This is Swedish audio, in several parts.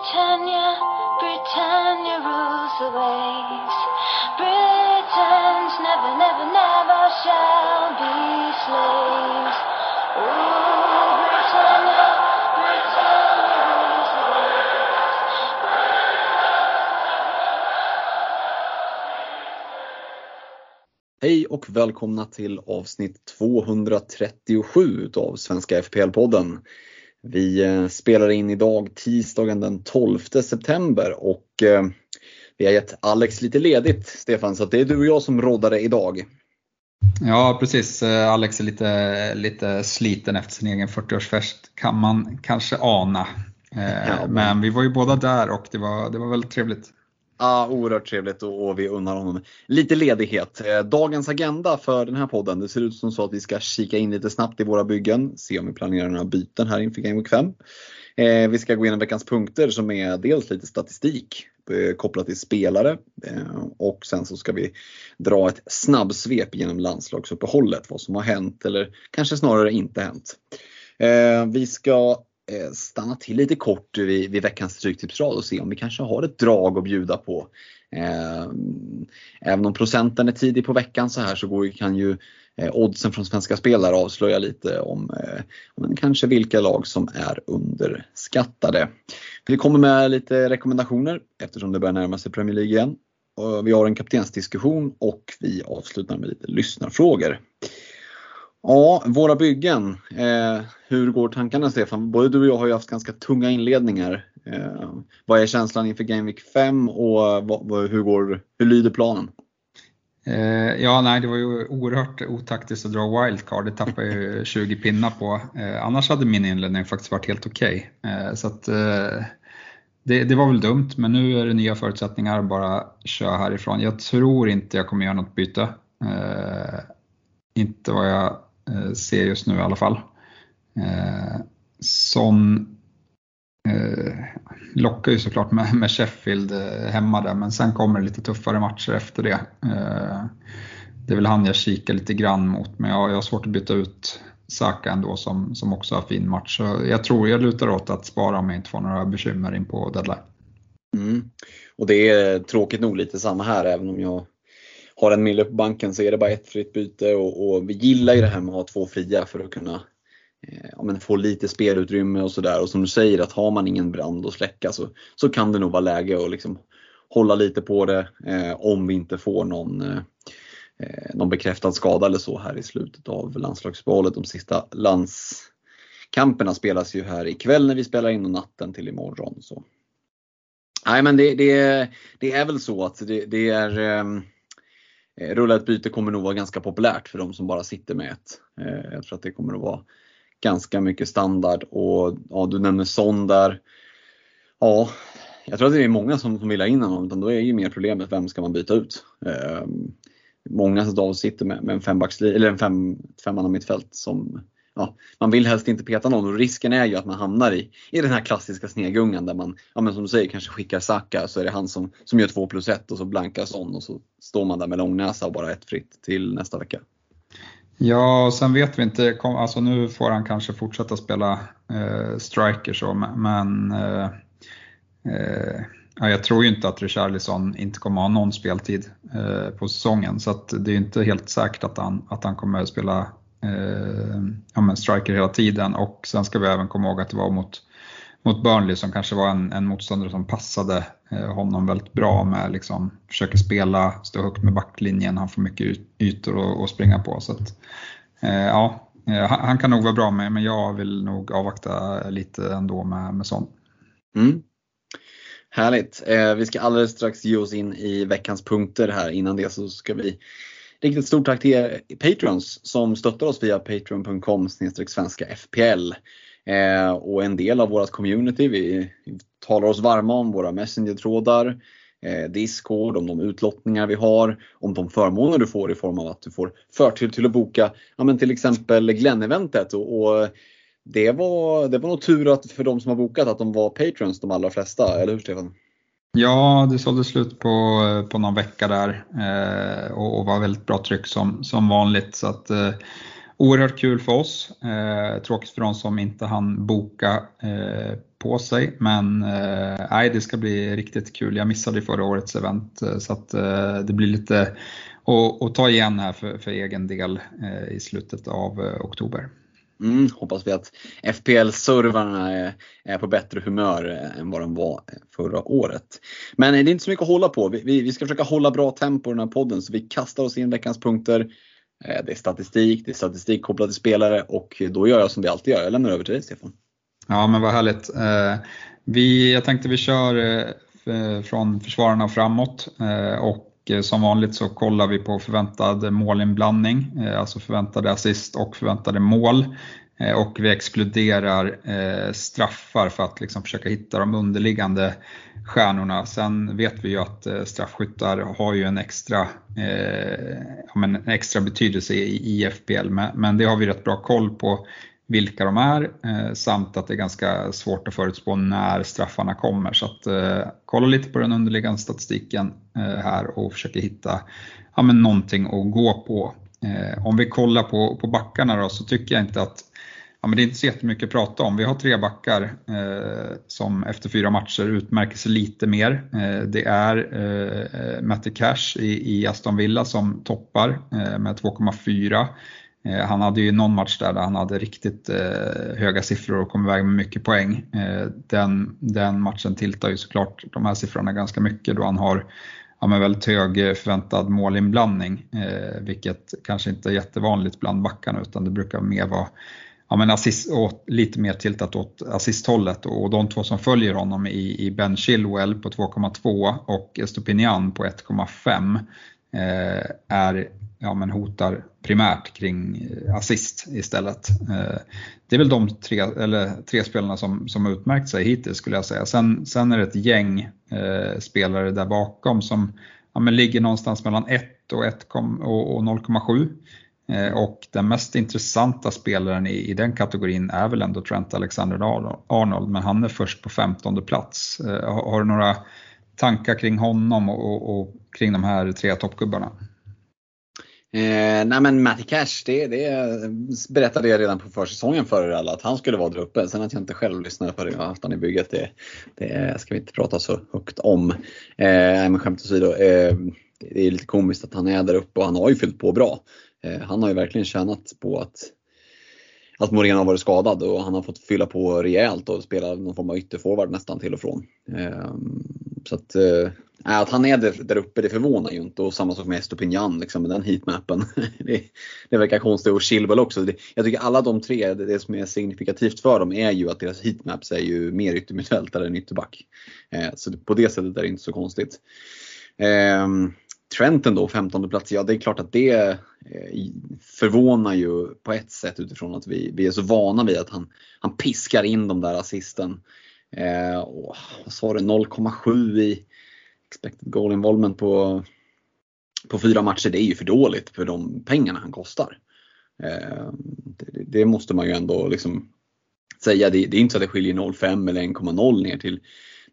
Britannia, Britannia rules the waves. Britons never, never, never shall be slaves. Oh, Britannia, Britannia rules the waves. Hej och välkomna till avsnitt 237 av Svenska FPL-podden. Vi eh, spelar in idag tisdagen den 12 september och eh, vi har gett Alex lite ledigt Stefan, så det är du och jag som roddar det idag. Ja precis, Eh, Alex är lite, lite sliten efter sin egen 40-årsfest kan man kanske ana. Ja, men- Men vi var ju båda där och det var, det var väldigt trevligt. Ja, oerhört trevligt och, och vi unnar honom lite ledighet. Eh, dagens agenda för den här podden, det ser ut som så att vi ska kika in lite snabbt i våra byggen, se om vi planerar några byten här inför Game Week eh, 5. Vi ska gå igenom veckans punkter som är dels lite statistik eh, kopplat till spelare och sen så ska vi dra ett snabbsvep genom landslagsuppehållet, vad som har hänt eller kanske snarare inte hänt. Vi ska Eh, stanna till lite kort vid, vid veckans Stryktipsrad och se om vi kanske har ett drag att bjuda på. Eh, även om procenten är tidig på veckan så här så går, kan ju eh, oddsen från svenska spelare avslöja lite om, om kanske vilka lag som är underskattade. Vi kommer med lite rekommendationer eftersom det börjar närma sig Premier League igen. Vi har en kaptensdiskussion och vi avslutar med lite lyssnarfrågor. Ja, våra byggen. Eh, hur går tankarna Stefan? Både du och jag har ju haft ganska tunga inledningar. Eh, vad är känslan inför Game Week 5 och vad, vad, hur, går, hur lyder planen? Eh, Ja, nej, det var ju oerhört otaktiskt att dra wildcard. Det tappade jag ju 20 pinnar på. Eh, Annars hade min inledning faktiskt varit helt okej. Eh, Så att eh, det, det var väl dumt, men nu är det nya förutsättningar. Bara köra härifrån. Jag tror inte jag kommer göra något byte. Inte vad jag Eh, ser just nu i alla fall. Eh, Son eh, lockar ju såklart med, med Sheffield eh, hemma där, men sen kommer det lite tuffare matcher efter det. Eh, det är väl han jag kikar lite grann mot, men jag, jag har svårt att byta ut Saka ändå som, som också har fin match. Så jag tror jag lutar åt att spara om jag inte får några bekymmer in på deadline. Mm. Och det är tråkigt nog lite samma här även om jag har en mille på banken så är det bara ett fritt byte och, och vi gillar ju det här med att ha två fria för att kunna eh, ja, men få lite spelutrymme och sådär. Och som du säger att har man ingen brand att släcka så, så kan det nog vara läge att liksom hålla lite på det eh, om vi inte får någon, eh, eh, någon bekräftad skada eller så här i slutet av landslagsuppehållet. De sista landskamperna spelas ju här ikväll när vi spelar in och natten till imorgon. Så. Nej men det, det, det är väl så att det, det är eh, Eh, Rulla ett byte kommer nog vara ganska populärt för de som bara sitter med ett. Eh, jag tror att det kommer att vara ganska mycket standard och ja, du nämner Son där. Ja, jag tror att det är många som, som vill ha in honom, utan då är ju mer problemet vem ska man byta ut? Eh, många av oss sitter med, med en fembackslinje, eller en fem, femmanna mittfält som ja, man vill helst inte peta någon och risken är ju att man hamnar i, i den här klassiska snegungan där man, ja men som du säger, kanske skickar Saka så är det han som, som gör 2 plus 1 och så blankar Son och så står man där med långnäsa och bara ett fritt till nästa vecka. Ja, och sen vet vi inte, kom, alltså nu får han kanske fortsätta spela eh, striker så, men eh, eh, ja, jag tror ju inte att Richarlison inte kommer ha någon speltid eh, på säsongen, så att det är inte helt säkert att han, att han kommer spela Eh, ja, men striker hela tiden. Och sen ska vi även komma ihåg att det var mot, mot Burnley som kanske var en, en motståndare som passade eh, honom väldigt bra med liksom, försöker spela, stå högt med backlinjen, han får mycket yt- ytor att- springa på. Så att, eh, ja, eh, han, han kan nog vara bra med, men jag vill nog avvakta lite ändå med, med sånt. Mm. Härligt! Eh, vi ska alldeles strax ge oss in i veckans punkter här. Innan det så ska vi riktigt stort tack till er Patreons som stöttar oss via patreon.com svenska FPL. Eh, och en del av vårt community. Vi talar oss varma om våra messenger-trådar, eh, Discord, om de utlottningar vi har, om de förmåner du får i form av att du får förtur till att boka ja, men till exempel Glenn-eventet. Och, och det, var, det var nog tur att för de som har bokat att de var patrons de allra flesta, eller hur Stefan? Ja, det sålde slut på, på någon vecka där eh, och, och var väldigt bra tryck som, som vanligt. Så att, eh, oerhört kul för oss. Eh, tråkigt för de som inte hann boka eh, på sig. Men eh, nej, det ska bli riktigt kul. Jag missade förra årets event eh, så att eh, det blir lite att ta igen här för, för egen del eh, i slutet av eh, oktober. Mm, hoppas vi att FPL-servrarna är, är, på bättre humör eh, än vad de var eh, förra året. Men eh, det är inte så mycket att hålla på. Vi, vi, vi ska försöka hålla bra tempo i den här podden så vi kastar oss in veckans punkter. Det är statistik, det är statistik kopplat till spelare och då gör jag som vi alltid gör. Jag lämnar över till dig Stefan. Ja men vad härligt. Vi, jag tänkte vi kör från försvararna och framåt Och och eh, som vanligt så kollar vi på förväntad målinblandning, eh, alltså förväntade assist och förväntade mål. Eh, och vi exkluderar straffar för att liksom försöka hitta de underliggande stjärnorna. Sen vet vi ju att straffskyttar har ju en extra, en extra betydelse i FPL, men det har vi rätt bra koll på vilka de är eh, samt att det är ganska svårt att förutspå när straffarna kommer. Så att, eh, kolla lite på den underliggande statistiken eh, här och försöka hitta ja, men någonting att gå på. Eh, om vi kollar på, på backarna då så tycker jag inte att Ja, men det är inte så jättemycket att prata om. Vi har tre backar eh, som efter fyra matcher utmärker sig lite mer. Eh, det är eh, Matti Cash i, i, Aston Villa som toppar eh, med 2,4. Eh, han hade ju någon match där, där han hade riktigt eh, höga siffror och kom iväg med mycket poäng. Eh, den, den matchen tiltar ju såklart de här siffrorna ganska mycket då han har ja, men väldigt hög eh, förväntad målinblandning, eh, vilket kanske inte är jättevanligt bland backarna utan det brukar mer vara ja, men assist, åt, lite mer tiltat åt assisthållet och de två som följer honom i, i Ben Chilwell på 2,2 och Estopinian på 1,5 är ja, men hotar primärt kring eh, assist istället. Eh, det är väl de tre, eller, tre spelarna som, som har utmärkt sig hittills skulle jag säga. Sen, sen är det ett gäng eh, spelare där bakom som ja, men ligger någonstans mellan 1 och, 1, och, och 0,7. Eh, och den mest intressanta spelaren i, i, den kategorin är väl ändå Trent Alexander-Arnold, men han är först på 15 plats. Eh, har, har, du några tankar kring honom och, och, och kring de här tre toppgubbarna? Eh, nej men Matty Cash, det, det berättade jag redan på försäsongen för er alla att han skulle vara där uppe. Sen att jag inte själv lyssnade på det och haft han i bygget, det, det ska vi inte prata så högt om. Eh, men skämt åsido, eh, det är lite komiskt att han är där uppe och han har ju fyllt på bra. Eh, han har ju verkligen tjänat på att att Moreno har varit skadad och han har fått fylla på rejält och spela någon form av ytterforward nästan till och från. Eh, så att, eh, att han är där, där uppe det förvånar ju inte och samma sak med Estopinian liksom, med den heatmappen. det, det verkar konstigt och Chilwell också. Det, jag tycker alla de tre, det, det, som är signifikativt för dem är ju att deras heatmaps är ju mer yttermittfältare än ytterback. Eh, så på det sättet är det inte så konstigt. Eh, Trenten då, 15 plats, ja det är klart att det eh, förvånar ju på ett sätt utifrån att vi, vi är så vana vid att han, han piskar in de där assisten. Eh, och, vad sa du, 0,7 i expected goal involvement på, på fyra matcher, det är ju för dåligt för de pengarna han kostar. Eh, det, det, måste man ju ändå liksom säga. Det, det är inte så att det skiljer 0,5 eller 1,0 ner till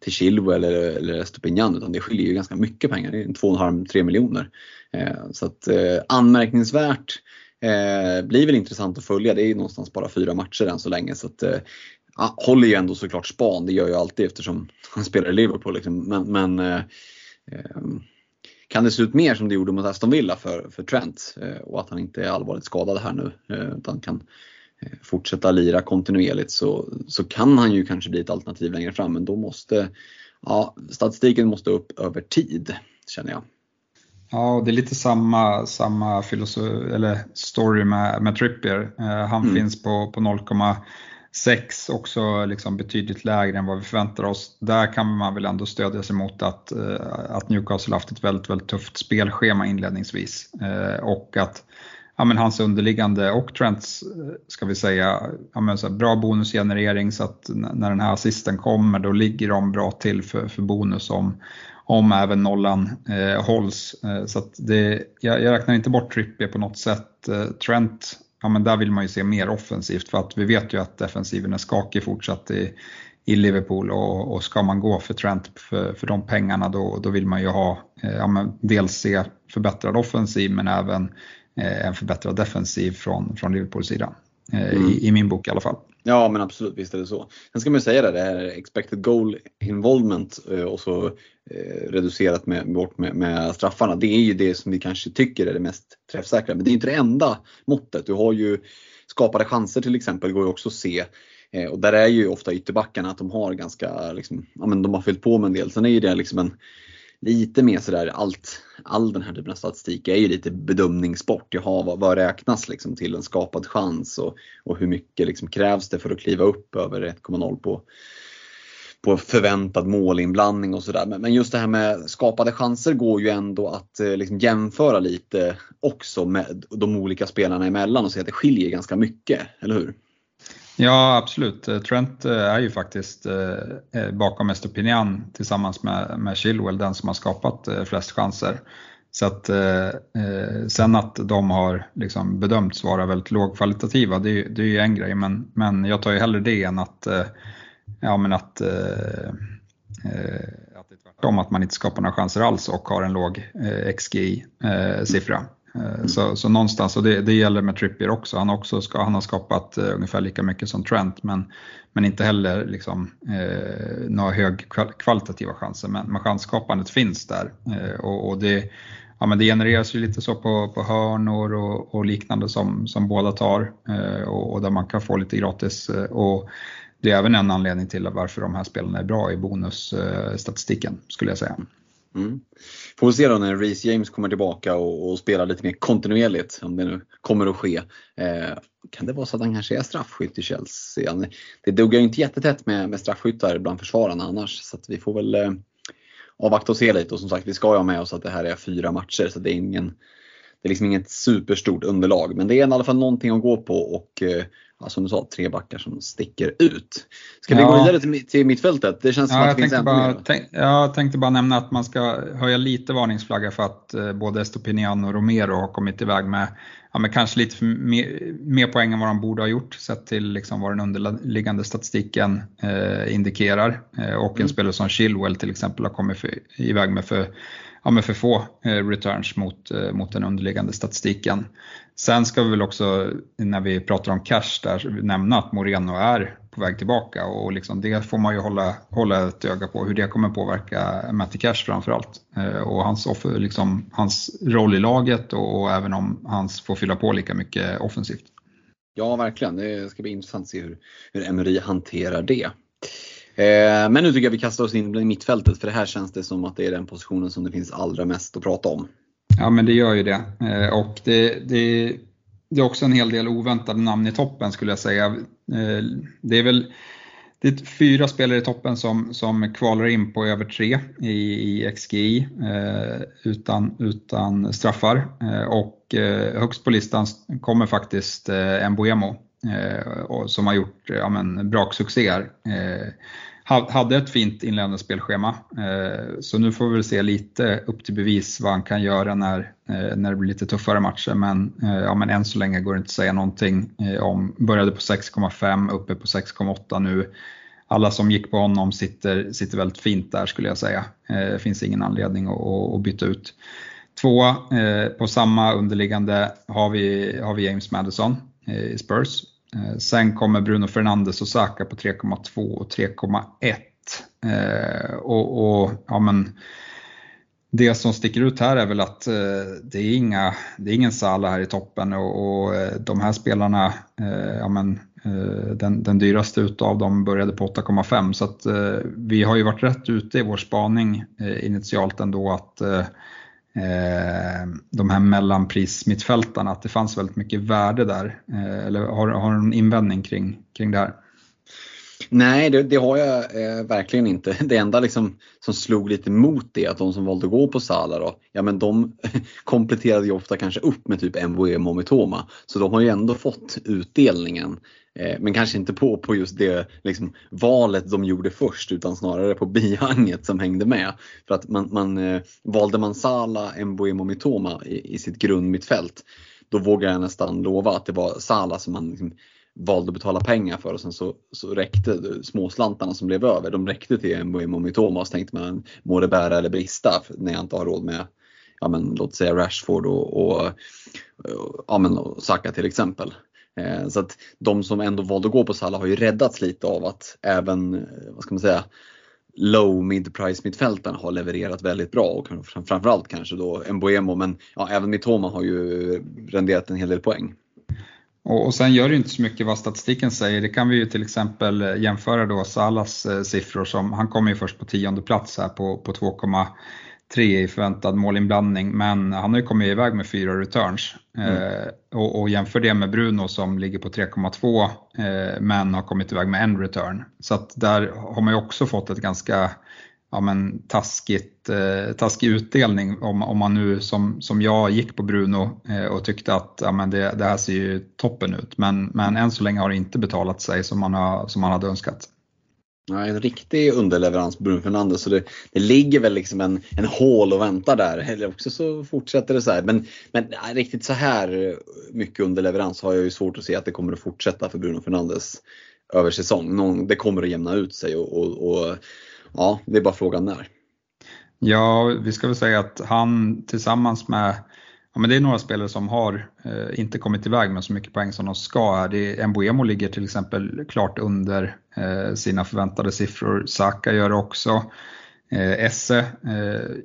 till Chilwell eller, eller Stupinjan utan det skiljer ju ganska mycket pengar. Det är 2,5-3 miljoner. Eh, så att eh, anmärkningsvärt eh, blir väl intressant att följa. Det är ju någonstans bara fyra matcher än så länge. Så att, eh, håller ju ändå såklart span, det gör jag alltid eftersom han spelar i Liverpool. Liksom. Men, men eh, eh, kan det se ut mer som det gjorde mot Aston Villa för, för Trent eh, och att han inte är allvarligt skadad här nu utan kan Eh, fortsätta lira kontinuerligt så, så kan han ju kanske bli ett alternativ längre fram men då måste ja, statistiken måste upp över tid känner jag. Ja, det är lite samma, samma filosofi, eller story med, med Trippier. Eh, han mm. finns på, på 6 också liksom betydligt lägre än vad vi förväntar oss. Där kan man väl ändå stödja sig mot att, eh, att Newcastle haft ett väldigt, väldigt tufft spelschema inledningsvis eh, och att ja, men hans underliggande och Trents, eh, ska vi säga, ja, men så bra bonusgenerering så att när den här assisten kommer då ligger de bra till för, för bonus om, om även nollan eh, hålls. Så att det, jag, jag räknar inte bort Trippier på något sätt. Trent, ja, men där vill man ju se mer offensivt för att vi vet ju att defensiven är skakig fortsatt i, i Liverpool och, och ska man gå för Trent för, för de pengarna då, då vill man ju ha, eh, ja, men dels se förbättrad offensiv men även eh, en förbättrad defensiv från, från Liverpools sida. Mm. I, I, min bok i alla fall. Ja men absolut, visst är det så. Sen ska man ju säga det, det här expected goal involvement och så eh, reducerat med, bort med, med, straffarna. Det är ju det som vi kanske tycker är det mest träffsäkra. Men det är inte det enda måttet. Du har ju skapade chanser till exempel, går ju också att se. Eh, och där är ju ofta ytterbackarna att de har ganska, liksom, ja men de har fyllt på med en del. Sen är ju det liksom en lite mer sådär, allt, all den här typen av statistik är ju lite bedömningssport. Jaha, vad, vad räknas liksom till en skapad chans och, och hur mycket liksom krävs det för att kliva upp över 1,0 på, på förväntad målinblandning och sådär. Men just det här med skapade chanser går ju ändå att eh, liksom jämföra lite också med de olika spelarna emellan och se att det skiljer ganska mycket, eller hur? Ja, absolut. Eh, Trent eh, är ju faktiskt eh, bakom Estopinian tillsammans med, med Chilwell den som har skapat flest chanser. Så att, sen att de har liksom bedömts vara väldigt lågkvalitativa, det, det är ju en grej, men, men jag tar ju hellre det än att ja, men att, att det är tvärtom, att man inte skapar några chanser alls och har en låg eh, XGI-siffra. Mm. Så, så någonstans, och det, det gäller med Trippier också, han, också ska, han har skapat eh, ungefär lika mycket som Trent men, men inte heller liksom, eh, några högkvalitativa chanser. Men, men chansskapandet finns där eh, och, och, det, ja, men det genereras ju lite så på, på hörnor och, och liknande som, som båda tar eh, och, och, där man kan få lite gratis. och det är även en anledning till varför de här spelarna är bra i bonusstatistiken skulle jag säga. Mm. Får vi se då när Reece James kommer tillbaka och, och, spelar lite mer kontinuerligt, om det nu kommer att ske. Eh, kan det vara så att han kanske är straffskytt i Chelsea? Det duggar ju inte jättetätt med, med straffskyttar bland försvararna annars, så vi får väl eh, avvakta och se lite. Och som sagt, vi ska ju ha med oss att det här är fyra matcher, så det är ingen det är liksom inget superstort underlag, men det är i alla fall någonting att gå på och eh, ja, som du sa, tre backar som sticker ut. Ska vi gå vidare till, till mittfältet? Det känns som ja, att det finns ännu mer. Tänk, jag tänkte bara nämna att man ska höja lite varningsflagga för att eh, både Estopinian och Romero har kommit iväg med, ja, med kanske lite mer, mer poäng än vad de borde ha gjort sett till liksom vad den underliggande statistiken eh, indikerar. Eh, och en mm. spelare som Chilwell till exempel har kommit för, iväg med för ja, med för få eh, returns mot, eh, mot den underliggande statistiken. Sen ska vi väl också, när vi pratar om cash, där, nämna att Moreno är på väg tillbaka och liksom det får man ju hålla, hålla ett öga på hur det kommer påverka Matti Cash framförallt. Eh, och hans, liksom, hans roll i laget och, och även om han får fylla på lika mycket offensivt. Ja, verkligen. Det ska bli intressant att se hur, hur Emery hanterar det. Eh, men nu tycker jag vi kastar oss in i mittfältet för det här känns det som att det är den positionen som det finns allra mest att prata om. Ja men det gör ju det. Eh, och det, det, det är också en hel del oväntade namn i toppen skulle jag säga. Eh, det är väl det är fyra spelare i toppen som, som kvalar in på över tre i, i XGI eh, utan, utan straffar. Eh, och eh, högst på listan kommer faktiskt eh, Mbuemo eh, som har gjort ja, men, braksuccéer eh, hade ett fint inledande spelschema. Eh, så nu får vi väl se lite upp till bevis vad han kan göra när, eh, när det blir lite tuffare matcher. Men, eh, ja, men än så länge går det inte att säga någonting om, började på 6,5 uppe på 6,8 nu. Alla som gick på honom sitter, sitter väldigt fint där skulle jag säga. Det finns ingen anledning att, att byta ut. Två på samma underliggande har vi, har vi James Madison i Spurs Eh, sen kommer Bruno Fernandes och Saka på 3,2 och 3,1. Eh, och, och, ja, men, det som sticker ut här är väl att eh, det, är inga, det är ingen Salah här i toppen och, och eh, de här spelarna, ja, men, den, den dyraste utav dem började på 8,5 så att vi har ju varit rätt ute i vår spaning initialt ändå att Eh, Eh, de här mellanprismittfältarna, att det fanns väldigt mycket värde där. Eh, eller har, har du någon invändning kring, kring det här? Nej, det, det har jag eh, verkligen inte. Det enda liksom som slog lite mot det, att de som valde att gå på Sala då, ja men de kompletterade ju ofta kanske upp med typ MVM och Mitoma. Så de har ju ändå fått utdelningen. Eh, men kanske inte på, på just det liksom, valet de gjorde först utan snarare på bihanget som hängde med. För att man, man eh, valde man Sala, Mbuemo och Mitoma i, i sitt grundmittfält då vågar jag nästan lova att det var Sala som man liksom, valde att betala pengar för och sen så, så räckte småslantarna som blev över, de räckte till Mbuemo och Mitoma och så tänkte man må det bära eller brista när jag inte har råd med ja, men, låt säga Rashford och, och, ja, men, och Saka till exempel. Eh, så att de som ändå valde att gå på Salah har ju räddats lite av att även, eh, vad ska man säga, low mid-price mittfältarna har levererat väldigt bra och framförallt kanske då Mbuemo men ja, även Mitoma har ju renderat en hel del poäng. Och, och sen gör det inte så mycket vad statistiken säger. Det kan vi ju till exempel jämföra då Salas eh, siffror som, han kommer ju först på tionde plats här på, på 2,3 i förväntad målinblandning men han har ju kommit iväg med fyra returns. Mm. Eh, och, och, jämför det med Bruno som ligger på 3,2 eh, men har kommit iväg med en return. Så att där har man ju också fått ett ganska ja, men, taskigt, eh, taskig utdelning om, om man nu som, som jag gick på Bruno eh, och tyckte att ja, men det, det här ser ju toppen ut. Men, men än så länge har det inte betalat sig som man, har, som man hade önskat. Ja, en riktig underleverans på Bruno Fernandes. Så det, det ligger väl liksom en, en hål och väntar där. Eller också så fortsätter det så här. Men, men nej, riktigt så här mycket underleverans har jag ju svårt att se att det kommer att fortsätta för Bruno Fernandes över säsong. Någon, det kommer att jämna ut sig och, och, och ja, det är bara frågan när. Ja, vi ska väl säga att han tillsammans med Ja, men det är några spelare som har eh, inte kommit iväg med så mycket poäng som de ska. Här. Det är, Mbuemo ligger till exempel klart under eh, sina förväntade siffror. Saka gör det också. Eh, Esse eh,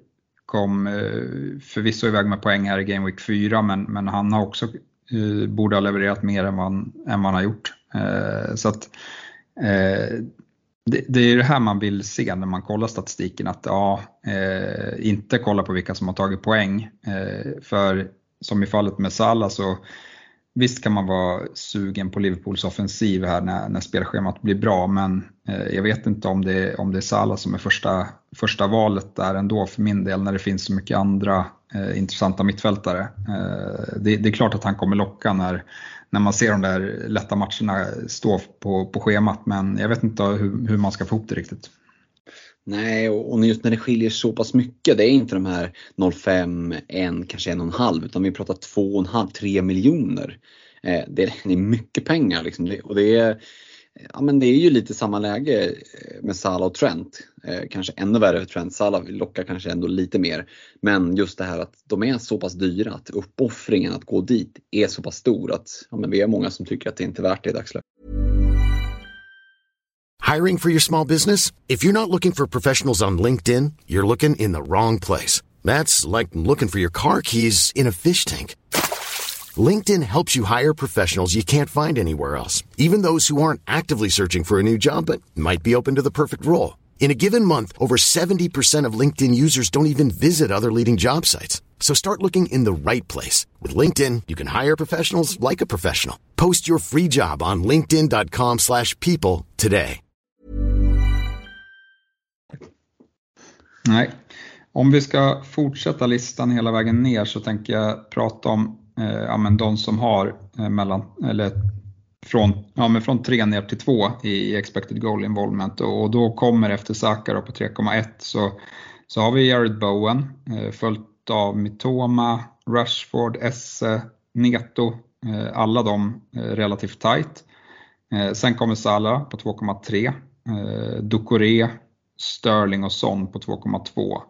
kom eh, förvisso iväg med poäng här i Game Week 4 men, men han har också eh, borde ha levererat mer än vad han, än vad han har gjort. Eh, så att, eh, det, det, är det här man vill se när man kollar statistiken, att ja, eh, inte kolla på vilka som har tagit poäng. Eh, för som i fallet med Salah så visst kan man vara sugen på Liverpools offensiv här när, när spelschemat blir bra, men eh, jag vet inte om det, om det är Salah som är första, första valet där ändå för min del när det finns så mycket andra Eh, intressanta mittfältare. Eh, det, det, är klart att han kommer locka när, när man ser de där lätta matcherna stå på, på schemat. Men jag vet inte hur, hur man ska få ihop det riktigt. Nej, och just när det skiljer så pass mycket, det är inte de här 0,5, 1, kanske 1,5 utan vi pratar 2,5, 3 miljoner. Eh, det är mycket pengar liksom. och det är Ja men det är ju lite samma läge eh, med Salah och Trent. Eh, kanske ännu värre för Trent. Salah lockar kanske ändå lite mer. Men just det här att de är så pass dyra att uppoffringen att gå dit är så pass stor att ja, men vi är många som tycker att det inte är värt det i dagsläget. Hiring for your small business? If you're not looking for professionals on LinkedIn, you're looking in the wrong place. That's like looking for your car keys in a fish tank. LinkedIn helps you hire professionals you can't find anywhere else, even those who aren't actively searching for a new job but might be open to the perfect role. In a given month, over 70% of LinkedIn users don't even visit other leading job sites. So start looking in the right place. With LinkedIn, you can hire professionals like a professional. Post your free job on linkedin.com slash people today. Nej, om vi ska fortsätta listan hela vägen ner så tänker jag prata om Eh, ja, men de som har eh, mellan, eller från, ja, men från 3 ner till 2 i expected goal involvement och, och då kommer efter Saka på 3,1 så, så har vi Jared Bowen eh, följt av Mitoma, Rashford, Esse, Neto, eh, alla de eh, relativt tight. Eh, sen kommer Salah på 2,3, eh, Ducoré, Sterling och Son på 2,2.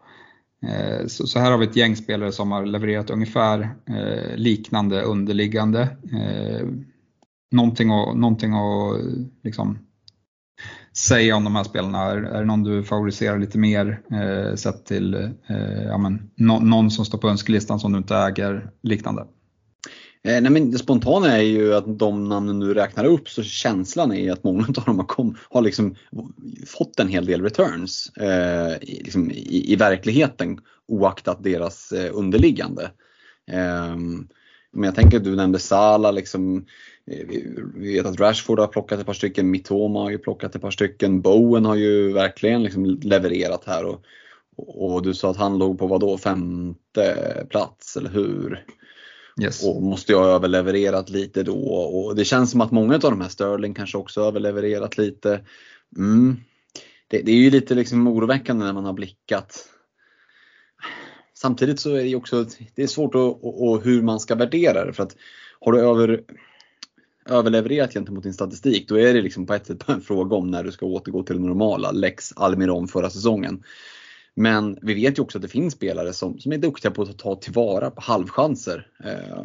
Eh, så, här har vi ett gäng spelare som har levererat ungefär eh, liknande underliggande. Eh, någonting att, någonting att liksom säga om de här spelarna? Är, det någon du favoriserar lite mer sett till ja, men, någon som står på önskelistan som du inte äger liknande? Eh, nej men det spontana är ju att de namnen du räknar upp så känslan är att många av dem har, kom, har liksom fått en hel del returns eh, liksom i, i, verkligheten oaktat deras eh, underliggande. Eh, men jag tänker att du nämnde Sala, liksom, eh, vi vet att Rashford har plockat ett par stycken, Mitoma har ju plockat ett par stycken, Bowen har ju verkligen liksom levererat här och, och du sa att han låg på vad då femte plats, eller hur? Yes. Och måste jag ha överlevererat lite då och det känns som att många av de här Sterling kanske också har överlevererat lite. Mm. Det, det, är ju lite liksom oroväckande när man har blickat. Samtidigt så är det också det är svårt att, och, hur man ska värdera det för att har du över, överlevererat gentemot din statistik då är det liksom på ett sätt en fråga om när du ska återgå till det normala. Lex Almiron förra säsongen. Men vi vet ju också att det finns spelare som, som är duktiga på att ta tillvara på halvchanser. Eh,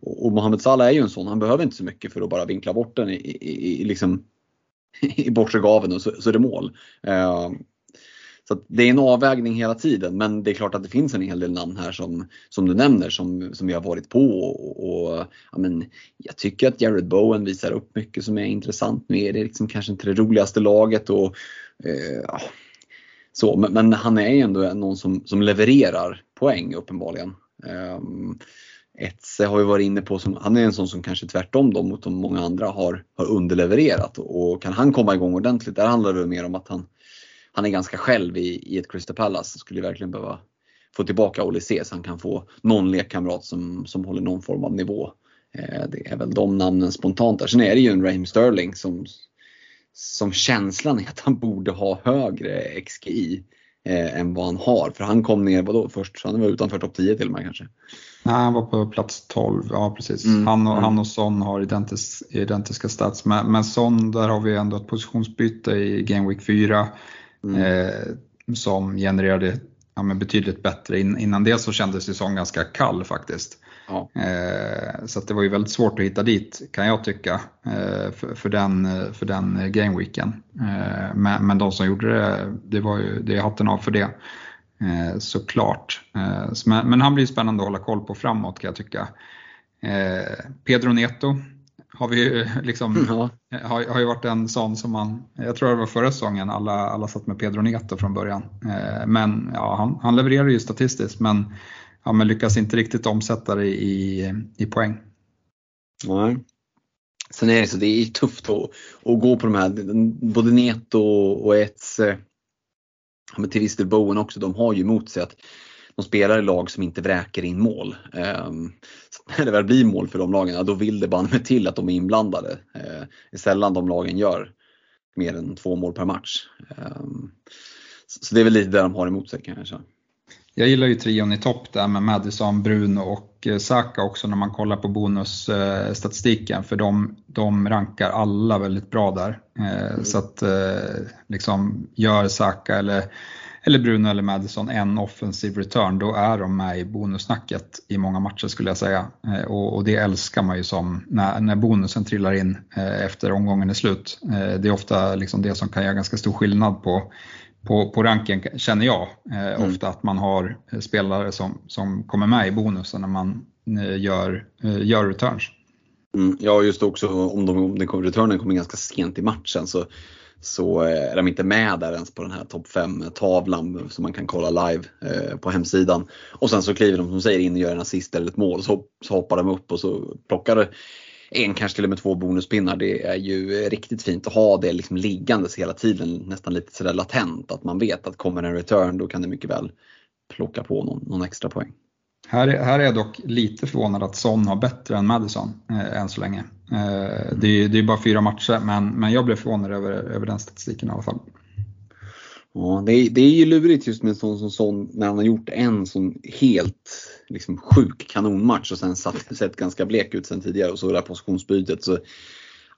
och, och Mohamed Salah är ju en sån, han behöver inte så mycket för att bara vinkla bort den i, i, i, liksom, i bortre gaven och så, så är det mål. Eh, så det är en avvägning hela tiden men det är klart att det finns en hel del namn här som, som du nämner som, som vi har varit på. Och, och ja, men jag tycker att Jared Bowen visar upp mycket som är intressant. Nu är det liksom kanske inte det roligaste laget och eh, så, men, men, han är ju ändå någon som, som levererar poäng uppenbarligen. Ehm, um, Etze har vi varit inne på, som, han är en sån som kanske tvärtom då, mot de många andra har, har underlevererat och kan han komma igång ordentligt, där handlar det mer om att han, han är ganska själv i, i ett Crystal Palace. Skulle verkligen behöva få tillbaka Olise så han kan få någon lekkamrat som, som håller någon form av nivå. Eh, det är väl de namnen spontant där. Sen är det ju en Raheem Sterling som, som känslan är att han borde ha högre XGI eh, än vad han har. För han kom ner, vadå först? Han var utanför topp 10 till och med kanske? Nej, han var på plats 12, ja precis. Mm. Han, och, mm. han och Son har identis, identiska stats. Men, men Son, där har vi ändå ett positionsbyte i Game Week 4 mm. eh, som genererade ja, men betydligt bättre. In, innan det så kändes säsongen ganska kall faktiskt. Ja. Eh, så det var ju väldigt svårt att hitta dit kan jag tycka eh, för, för, den, för den gameweeken. Eh, men, men de som gjorde det, det var ju det är hatten av för det. Eh, såklart. Eh, men, men han blir spännande att hålla koll på framåt kan jag tycka. Eh, Pedro Neto har vi ju liksom, ja. har, har ju varit en sån som man, jag tror det var förra säsongen, alla, alla satt med Pedro Neto från början. Eh, men ja, han, han levererar ju statistiskt men, ja, men lyckas inte riktigt omsätta det i, i poäng. Nej. Sen är det så, det är tufft att, att gå på de här, både Neto och Etze, eh, men till viss del Bowen också, de har ju emot sig att de spelar i lag som inte vräker in mål. Ehm, så när det väl blir mål för de lagen, ja, då vill det bara med till att de är inblandade. Ehm, det är sällan de lagen gör mer än två mål per match. Ehm, så det är väl lite det de har emot sig kan jag gillar ju trion i topp där med Madison, Bruno och eh, Saka också när man kollar på bonusstatistiken för de, de rankar alla väldigt bra där. Eh, mm. Så att liksom gör Saka eller eller Bruno eller Madison en offensiv return, då är de med i bonussnacket i många matcher skulle jag säga. Eh, och, och det älskar man ju som när, när bonusen trillar in eh, efter omgången är slut. Eh, det är ofta liksom det som kan göra ganska stor skillnad på, på, på ranken känner jag. Mm. Ofta att man har spelare som, som kommer med i bonusen när man gör, gör returns. Mm, ja, just också om, de, om den returnen kommer ganska sent i matchen så så är de inte med där ens på den här topp 5-tavlan som man kan kolla live eh, på hemsidan. Och sen så kliver de som säger in och gör en assist eller ett mål så, så hoppar de upp och så plockar en, kanske till och med två bonuspinnar. Det är ju riktigt fint att ha det liksom liggandes hela tiden, nästan lite sådär latent. Att man vet att kommer en return då kan det mycket väl plocka på någon, någon extra poäng. Här, här är jag dock lite förvånad att Son har bättre än Madison eh, än så länge. Eh, det, är, det är bara fyra matcher men, men jag blev förvånad över, över den statistiken i alla fall. Ja, det är, det är ju lurigt just med en sån som sån när han har gjort en sån helt liksom, sjuk kanonmatch och sen satt, sett ganska blek ut sen tidigare och så det där positionsbytet. Så,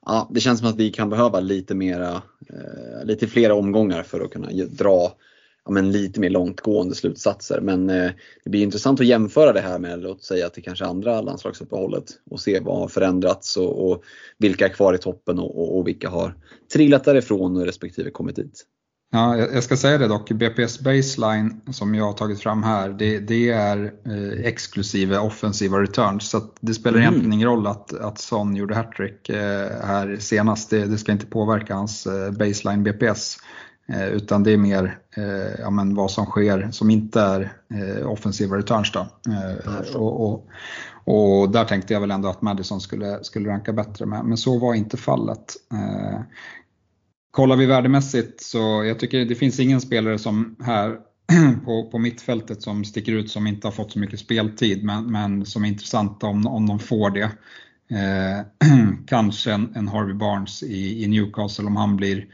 ja, det känns som att vi kan behöva lite mera, eh, lite flera omgångar för att kunna dra ja, men lite mer långtgående slutsatser. Men eh, det blir intressant att jämföra det här med låt säga till kanske andra landslagsuppehållet och se vad har förändrats och, och vilka är kvar i toppen och, och, och, vilka har trillat därifrån och respektive kommit dit. Ja, jag ska säga det dock, BPS baseline som jag har tagit fram här, det, det är eh, exklusive offensiva returns. Så det spelar mm. egentligen ingen roll att, att Son gjorde hattrick eh, här senast. Det, det, ska inte påverka hans eh, baseline BPS. Eh, utan det är mer eh, ja, men vad som sker som inte är eh, offensiva returns. Då. Och, och, och, där tänkte jag väl ändå att Madison skulle, skulle ranka bättre, men, men så var inte fallet. Kollar vi värdemässigt så jag tycker det finns ingen spelare som här på, på mittfältet som sticker ut som inte har fått så mycket speltid men, men som är intressanta om, om de får det. Eh, kanske en, en, Harvey Barnes i, i Newcastle om han blir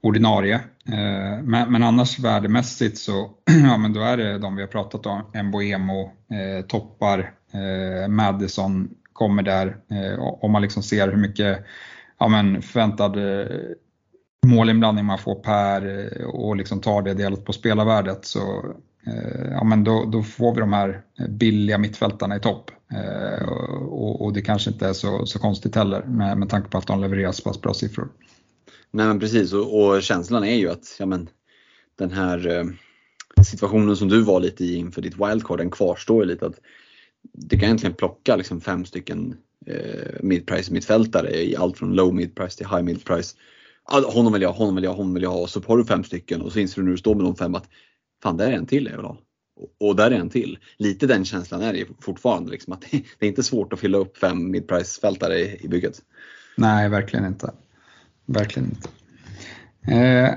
ordinarie. Eh, men, men, annars värdemässigt så ja, men då är det de vi har pratat om, Mboemo, eh, toppar, eh, Madison kommer där. Eh, om man liksom ser hur mycket ja, men förväntad eh, målinblandning man får per eh, och liksom tar det delat på spelarvärdet så eh, ja, men då, då, får vi de här billiga mittfältarna i topp. Eh, och, och, det kanske inte är så, så konstigt heller med, med tanke på att de levererar så pass bra siffror. Nej men precis och, och känslan är ju att ja, men, den här situationen som du var lite i inför ditt wildcard, den kvarstår ju lite. att Du kan egentligen plocka liksom fem stycken eh, midprice mittfältare i allt från low midprice till high midprice. Honom vill jag, honom vill jag, honom vill jag ha och så har du fem stycken och så inser du när du står med de fem att fan där är en till jag vill ha. Och där är en till. Lite den känslan är det fortfarande. Liksom, att det är inte svårt att fylla upp fem midprice-fältare i, i bygget. Nej, verkligen inte. Verkligen inte. Eh,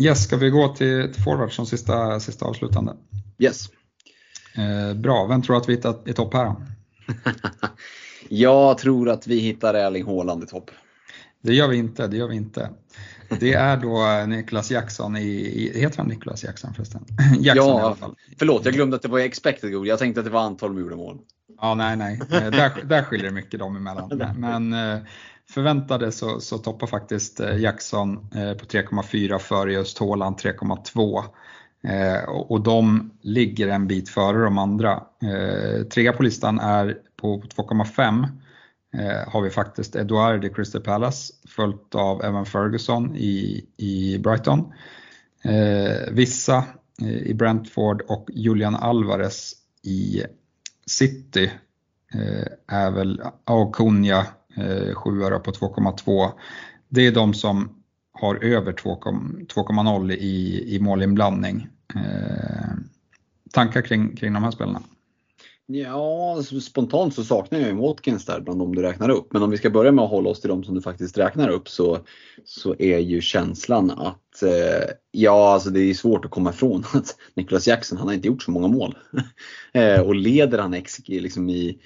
Yes, ska vi gå till, till forward som sista, sista avslutande? Yes. Eh, bra, vem tror att vi hittar i topp här? Jag tror att vi hittar Erling Haaland i topp. Det gör vi inte, det gör vi inte. Det är då Niklas Jackson i, heter han Niklas Jackson förresten? Jackson ja, i alla fall. Förlåt, jag glömde att det var expected goal. Jag tänkte att det var antal gjorda mål. Ja, nej, nej. Eh, där, där skiljer det mycket dem emellan. Men, eh, förväntade så, så toppar faktiskt eh, Jackson eh, på 3,4 före just Haaland 3,2. Eh, och de ligger en bit före de andra. Trea på listan är på 2,5 Eh, har vi faktiskt Eduard i Crystal Palace följt av Evan Ferguson i, i Brighton. Eh, vissa eh, i Brentford och Julian Alvarez i City är väl, och Kunja eh, 7 på 2,2. Det är de som har över 2,0 i, i målinblandning. Eh, tankar kring, kring de här spelarna? Ja, alltså, spontant så saknar jag ju Watkins där bland de du räknar upp. Men om vi ska börja med att hålla oss till de som du faktiskt räknar upp så, så är ju känslan att eh, ja, alltså det är svårt att komma ifrån att Nicholas Jackson, han har inte gjort så många mål. eh, och leder han XG liksom i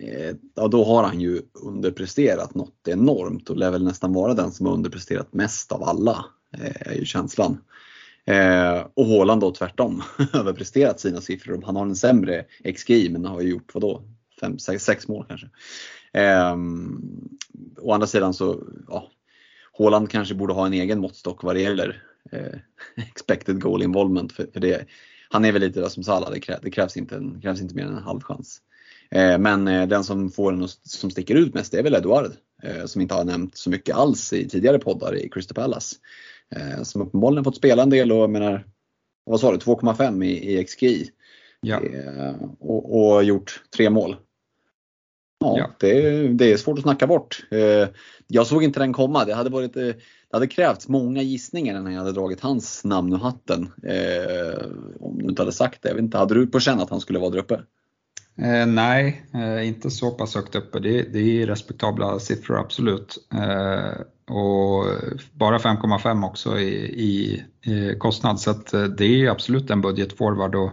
Eh, ja då har han ju underpresterat något enormt och lär väl nästan vara den som har underpresterat mest av alla, eh, är ju känslan. Eh, och Håland då tvärtom, överpresterat sina siffror. Han har en sämre XGI men har ju gjort vadå, 5-6 mål kanske. Eh, å andra sidan så, ja, Håland kanske borde ha en egen måttstock vad det gäller eh, expected goal involvement. För, för det, han är väl lite som Salah, det, krä, det krävs, inte en, krävs inte mer än en halv chans. Eh, men eh, den som får den som sticker ut mest är väl Eduard eh, som inte har nämnt så mycket alls i tidigare poddar i Crystal Palace. Som uppenbarligen fått spela en del och menar, vad sa du, 2,5 i, i XGI. Ja. Och, och, gjort tre mål. Ja, ja. Det, det, är svårt att snacka bort. Jag såg inte den komma. Det hade, varit, det hade krävts många gissningar innan jag hade dragit hans namn ur hatten. Om du inte hade sagt det. Jag vet inte, hade du på känn att han skulle vara där uppe? Eh, nej, eh, inte så pass högt uppe. Det, det är respektabla siffror absolut. Eh, och bara 5,5 också i, i, i, kostnad så att eh, det är absolut en budgetforward att,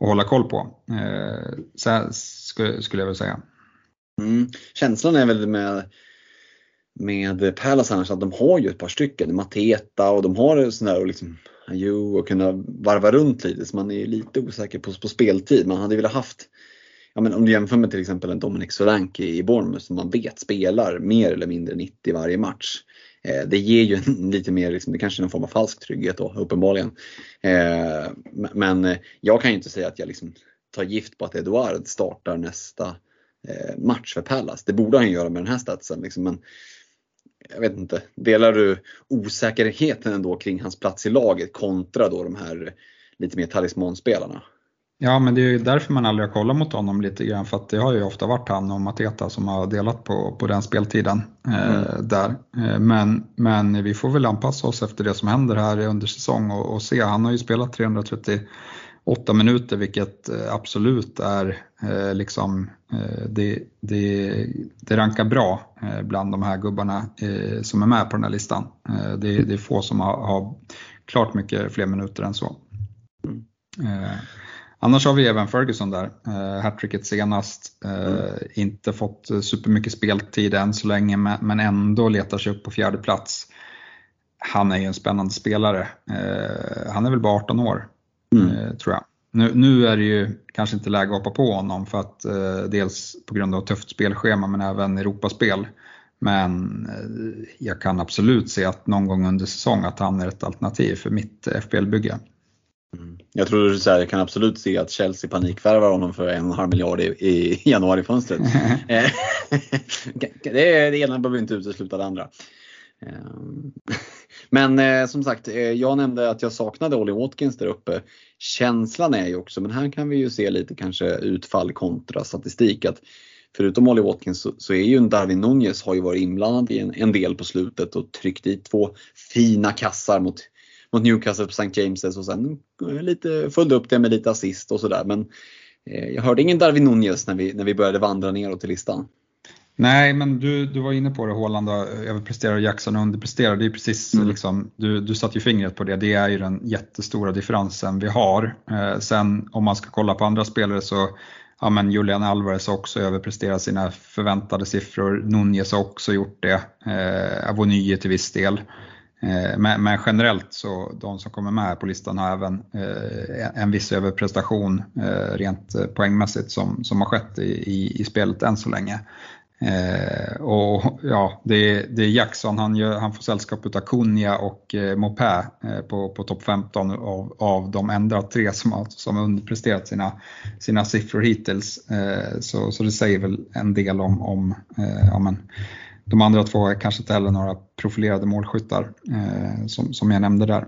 att hålla koll på. Eh, så skulle, skulle jag vilja säga. Mm. Känslan är väl med med Palace annars att de har ju ett par stycken, Mateta och de har sån där liksom, jo, och kunna varva runt lite så man är lite osäker på, på speltid. Man hade velat haft ja, men om du jämför med till exempel en Dominic Solanke i Bournemouth som man vet spelar mer eller mindre 90 varje match. Eh, det ger ju en, lite mer, liksom, det kanske är någon form av falsk trygghet då, uppenbarligen. Eh, men eh, jag kan ju inte säga att jag liksom tar gift på att Eduard startar nästa eh, match för Pallas. Det borde han göra med den här statsen. Liksom, men jag vet inte, delar du osäkerheten ändå kring hans plats i laget kontra då de här lite mer talismanspelarna? Ja, men det är ju därför man aldrig har kollat mot honom lite grann, för att det har ju ofta varit han och Mateta som har delat på, på den speltiden eh, mm. där. Eh, men, men vi får väl anpassa oss efter det som händer här under säsong och, och se. Han har ju spelat 338 minuter, vilket eh, absolut är eh, liksom, eh, det, det, det rankar bra bland de här gubbarna som är med på den här listan. Det, det, är få som har, har klart mycket fler minuter än så. Mm. Annars har vi även Ferguson där, eh, hattricket senast. Eh, mm. Inte fått supermycket speltid än så länge men ändå letar sig upp på fjärde plats. Han är ju en spännande spelare. Eh, han är väl bara 18 år, mm. eh, tror jag. Nu, nu, är det ju kanske inte läge att hoppa på honom för att eh, dels på grund av tufft spelschema men även Europaspel. Men eh, jag kan absolut se att någon gång under säsong att han är ett alternativ för mitt FBL-bygge. Mm. Jag tror du säger, jag kan absolut se att Chelsea panikvärvar honom för en och en halv miljard i, i januarifönstret. Eh, det, det ena behöver inte utesluta det andra. Ehm, men eh, som sagt, eh, jag nämnde att jag saknade Ollie Watkins där uppe. Känslan är ju också, men här kan vi ju se lite kanske utfall kontra statistik. Att förutom Ollie Watkins så, så är ju en Darwin Nunez har ju varit inblandad i en, en, del på slutet och tryckt dit två fina kassar mot, mot Newcastle på St. James's och sen lite, följde upp det med lite assist och sådär. Men eh, jag hörde ingen Darwin Nunez när vi, när vi började vandra neråt i listan. Nej, men du, du var inne på det, Håland överpresterar och Jackson underpresterar. Det är precis mm. liksom, du, du satte ju fingret på det. Det är ju den jättestora differensen vi har. Eh, sen om man ska kolla på andra spelare så ja, men Julian Alvarez har också överpresterat sina förväntade siffror. Nunez har också gjort det. Eh, Avonyje till viss del. Eh, men, men, generellt så de som kommer med på listan har även eh, en viss överprestation eh, rent eh, poängmässigt som, som har skett i, i, i spelet än så länge. Eh, och ja, det, det är Jackson, han, gör, han får sällskap av Kunja och eh, Mopé eh, på, på topp 15 av, av de enda tre som har, som har underpresterat sina, sina siffror hittills. Eh, så, så det säger väl en del om, om eh, ja, men, de andra två är kanske inte heller några profilerade målskyttar eh, som, som jag nämnde där.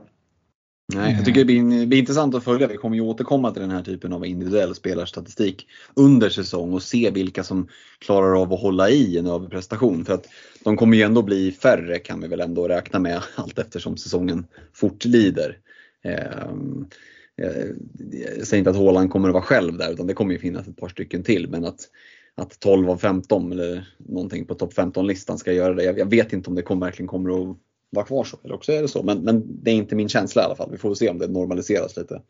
Nej, jag tycker det blir, blir, intressant att följa. Vi kommer ju återkomma till den här typen av individuell spelarstatistik under säsong och se vilka som klarar av att hålla i en överprestation. För att de kommer ju ändå bli färre kan vi väl ändå räkna med allt eftersom säsongen fortlider. Eh, eh, jag säger inte att Håland kommer att vara själv där utan det kommer ju finnas ett par stycken till men att, att 12 av 15 eller någonting på topp 15-listan ska göra det. Jag, vet inte om det kom, verkligen kommer att vara kvar så. Eller också är det så. Men, men det är inte min känsla i alla fall. Vi får se om det normaliseras lite.